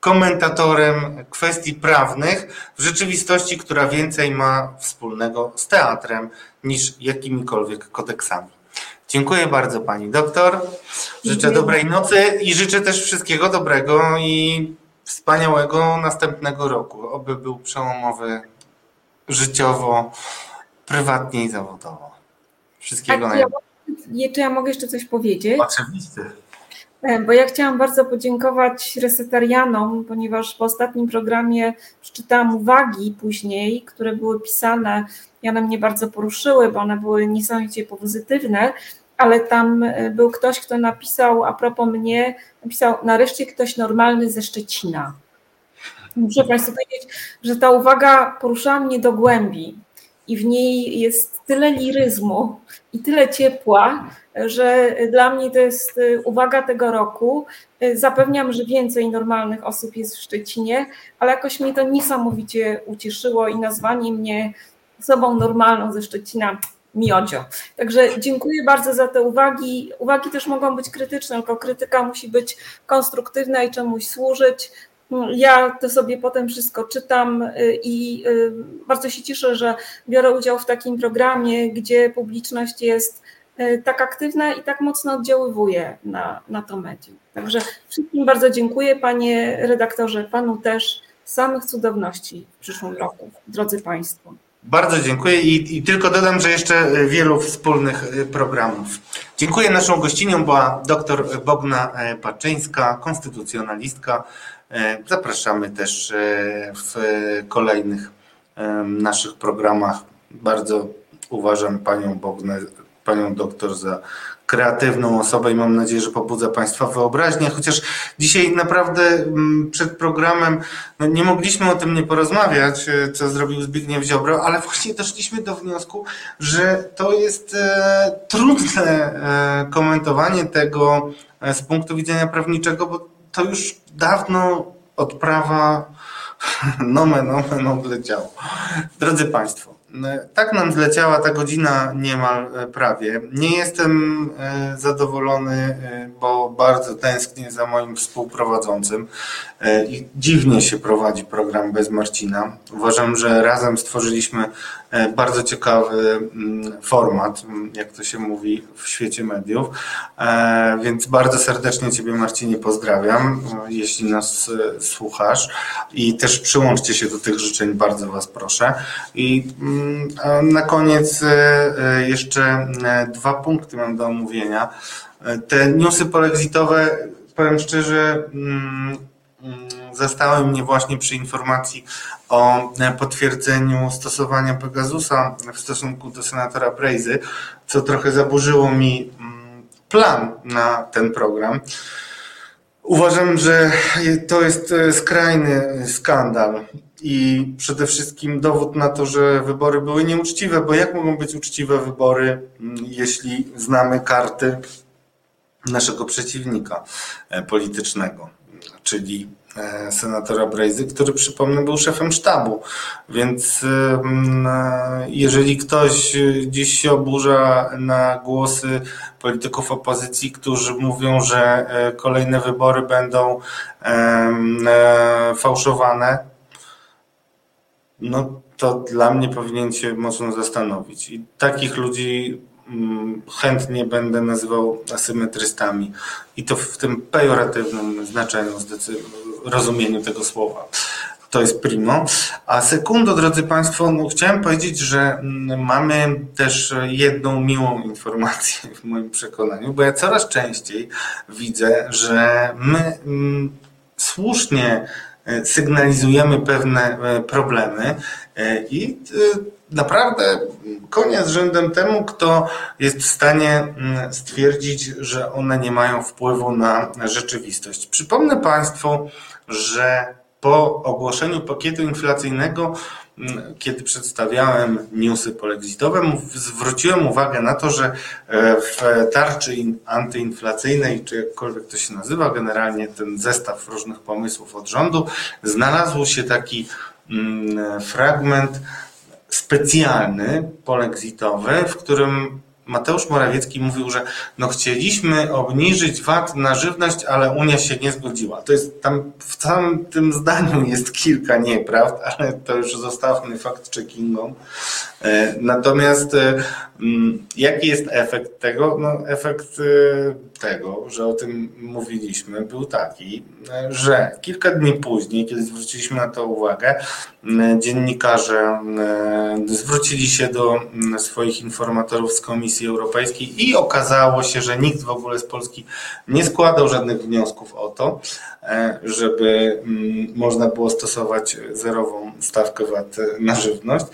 komentatorem kwestii prawnych w rzeczywistości, która więcej ma wspólnego z teatrem niż jakimikolwiek kodeksami. Dziękuję bardzo pani doktor. Życzę dobrej nocy i życzę też wszystkiego dobrego i wspaniałego następnego roku. Oby był przełomowy życiowo, prywatnie i zawodowo. Wszystkiego tak, najlepszego. Ja, czy ja mogę jeszcze coś powiedzieć? Oczywiście. E, bo ja chciałam bardzo podziękować resetarianom, ponieważ po ostatnim programie przeczytałam uwagi później, które były pisane i one mnie bardzo poruszyły, bo one były niesamowicie pozytywne ale tam e, był ktoś, kto napisał a propos mnie, napisał nareszcie ktoś normalny ze Szczecina. Muszę Państwu powiedzieć, że ta uwaga poruszyła mnie do głębi i w niej jest tyle liryzmu i tyle ciepła, że dla mnie to jest e, uwaga tego roku. E, zapewniam, że więcej normalnych osób jest w Szczecinie, ale jakoś mnie to niesamowicie ucieszyło i nazwanie mnie osobą normalną ze Szczecina miodzio. Także dziękuję bardzo za te uwagi. Uwagi też mogą być krytyczne, tylko krytyka musi być konstruktywna i czemuś służyć. Ja to sobie potem wszystko czytam y, i y, bardzo się cieszę, że biorę udział w takim programie, gdzie publiczność jest y, tak aktywna i tak mocno oddziaływuje na, na to medium. Także wszystkim bardzo dziękuję, panie redaktorze, panu też. Samych cudowności w przyszłym roku, drodzy Państwo. Bardzo dziękuję i, i, tylko dodam, że jeszcze wielu wspólnych y, programów. Dziękuję. Naszą gościnią była dr Bogna e, Paczyńska, konstytucjonalistka. E, zapraszamy też e, w kolejnych naszych programach. Bardzo uważam panią Bognę, panią doktor za kreatywną osobę i mam nadzieję, że pobudza Państwa wyobraźnię. Chociaż dzisiaj naprawdę mm, przed programem no nie mogliśmy o tym nie porozmawiać, e, co zrobił Zbigniew Ziobro, ale właśnie doszliśmy do wniosku, że to jest e, trudne e, komentowanie tego e, z punktu widzenia prawniczego, bo to już dawno od prawa <laughs> nomen omen odleciało. Drodzy Państwo, Tak nam zleciała ta godzina niemal e, prawie. Nie jestem e, zadowolony, e, bo bardzo tęsknię za moim współprowadzącym. I dziwnie się prowadzi program bez Marcina. Uważam, że razem stworzyliśmy bardzo ciekawy mm, format, mm, jak to się mówi w świecie mediów. Więc bardzo serdecznie Ciebie, Marcinie, pozdrawiam, jeśli nas słuchasz. I też przyłączcie się do tych życzeń, bardzo Was proszę. I mm, na koniec e, e, jeszcze e, dwa punkty mam do omówienia. Te newsy polexitowe, powiem szczerze, mm, mm, zastały mnie właśnie przy informacji o potwierdzeniu stosowania Pegasusa w stosunku do senatora Brejzy, co trochę zaburzyło mi mm, plan na ten program. Uważam, że to jest skrajny skandal i przede wszystkim dowód na to, że wybory były nieuczciwe, bo jak mogą być uczciwe wybory, mm, jeśli znamy karty naszego przeciwnika e, politycznego, czyli e, senatora Brejzy, który przypomnę był szefem sztabu. Więc e, jeżeli ktoś dziś się oburza na głosy polityków opozycji, którzy mówią, że kolejne wybory będą fałszowane, no to dla mnie powinien się mocno zastanowić. I takich ludzi mm, chętnie będę nazywał asymetrystami. I to w tym pejoratywnym znaczeniu, rozumieniu tego słowa. To jest primo. A sekundo, drodzy Państwo, no chciałem powiedzieć, że mm, mamy też jedną miłą informację <laughs> w moim przekonaniu, bo ja coraz częściej widzę, że my mm, słusznie E, sygnalizujemy pewne e, problemy e, i naprawdę koniec rzędem temu, kto jest w stanie mm, stwierdzić, że one nie mają wpływu na rzeczywistość. Przypomnę Państwu, że po ogłoszeniu pakietu inflacyjnego kiedy przedstawiałem newsy polexitowe, zwróciłem uwagę na to, że e, w tarczy antyinflacyjnej, czy jakkolwiek to się nazywa, generalnie ten zestaw różnych pomysłów od rządu, znalazł się taki mm, fragment specjalny, polexitowy, w którym Mateusz Morawiecki mówił, że no chcieliśmy obniżyć VAT na żywność, ale Unia się nie zgodziła. To jest tam w tym zdaniu jest kilka nieprawd, ale to już zostawmy fact-checkingom. E, natomiast e, mm, jaki jest efekt tego? No, efekt e, tego, że o tym mówiliśmy, był taki, że kilka dni później, kiedy zwróciliśmy na to uwagę, dziennikarze zwrócili się do swoich informatorów z Komisji Europejskiej i okazało się, że nikt w ogóle z Polski nie składał żadnych wniosków o to, żeby można było stosować zerową stawkę VAT na żywność,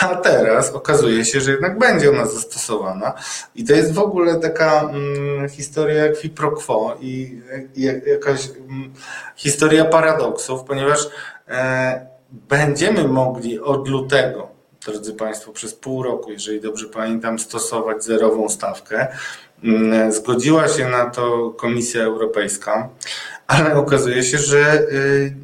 a teraz okazuje się, że jednak będzie ona zastosowana. I to jest w ogóle taka mm, historia jak pro quo i, i jakaś mm, historia paradoksów, ponieważ e, będziemy mogli od lutego, drodzy Państwo, przez pół roku, jeżeli dobrze pamiętam, stosować zerową stawkę. Mm, zgodziła się na to Komisja Europejska, ale okazuje się, że y,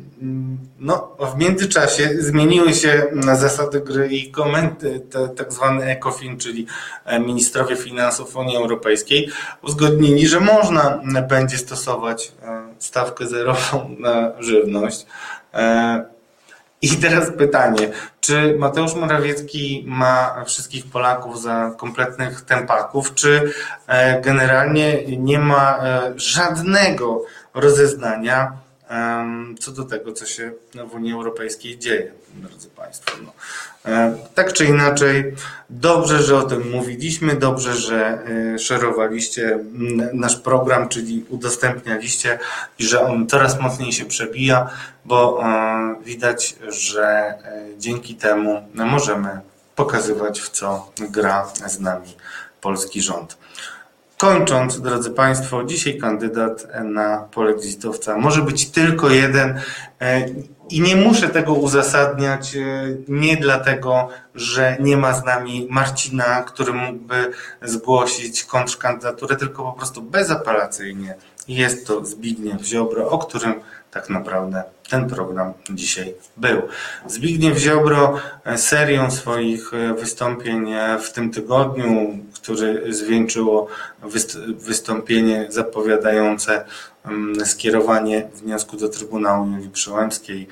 no, w międzyczasie zmieniły się zasady gry i komenty, tak zwany ECOFIN, czyli e, ministrowie finansów Unii Europejskiej, uzgodnili, że można będzie stosować e, stawkę zerową na żywność. E, I teraz pytanie, czy Mateusz Morawiecki ma wszystkich Polaków za kompletnych tempaków, czy generalnie nie ma żadnego rozeznania, co do tego, co się w Unii Europejskiej dzieje, drodzy Państwo. No. Tak czy inaczej, dobrze, że o tym mówiliśmy, dobrze, że e, szerowaliście nasz program, czyli udostępnialiście i że on coraz mocniej się przebija, bo e, widać, że e, dzięki temu możemy pokazywać, w co gra z nami polski rząd. Kończąc, drodzy Państwo, dzisiaj kandydat na polexitowca może być tylko jeden e, i nie muszę tego uzasadniać e, nie dlatego, że nie ma z nami Marcina, który mógłby zgłosić kontrkandydaturę, tylko po prostu bezapelacyjnie Jest to Zbigniew Ziobro, o którym tak naprawdę ten program dzisiaj był. Zbigniew Ziobro e, serią swoich wystąpień w tym tygodniu, który zwieńczyło wyst- wystąpienie zapowiadające mm, skierowanie wniosku do Trybunału Julii Przyłębskiej,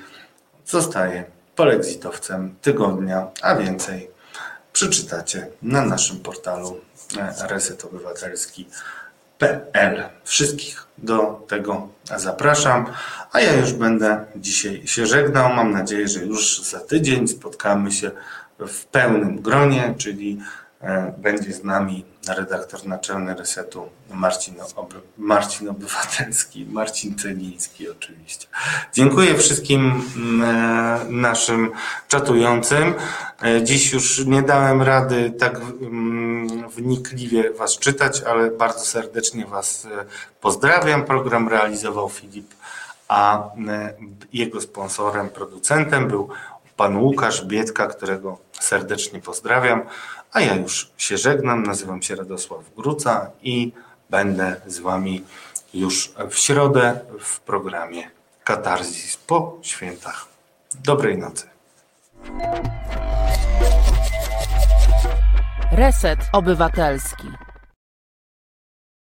zostaje polexitowcem tygodnia, a więcej przeczytacie na naszym portalu e, resetobywatelski.pl. Wszystkich do tego zapraszam, a ja już będę dzisiaj się żegnał. Mam nadzieję, że już za tydzień spotkamy się w pełnym gronie, czyli będzie z nami redaktor naczelny Resetu Marcin, Ob- Marcin Obywatelski, Marcin Celiński oczywiście. Dziękuję wszystkim mm, e, naszym czatującym. E, Dziś już nie dałem rady tak mm, wnikliwie Was czytać, ale bardzo serdecznie Was e, pozdrawiam. Program realizował Filip, a e, jego sponsorem, producentem był pan Łukasz Biedka, którego serdecznie pozdrawiam. A ja już się żegnam. Nazywam się Radosław Gruca i będę z Wami już w środę w programie Katarzis po świętach. Dobrej nocy. Reset Obywatelski.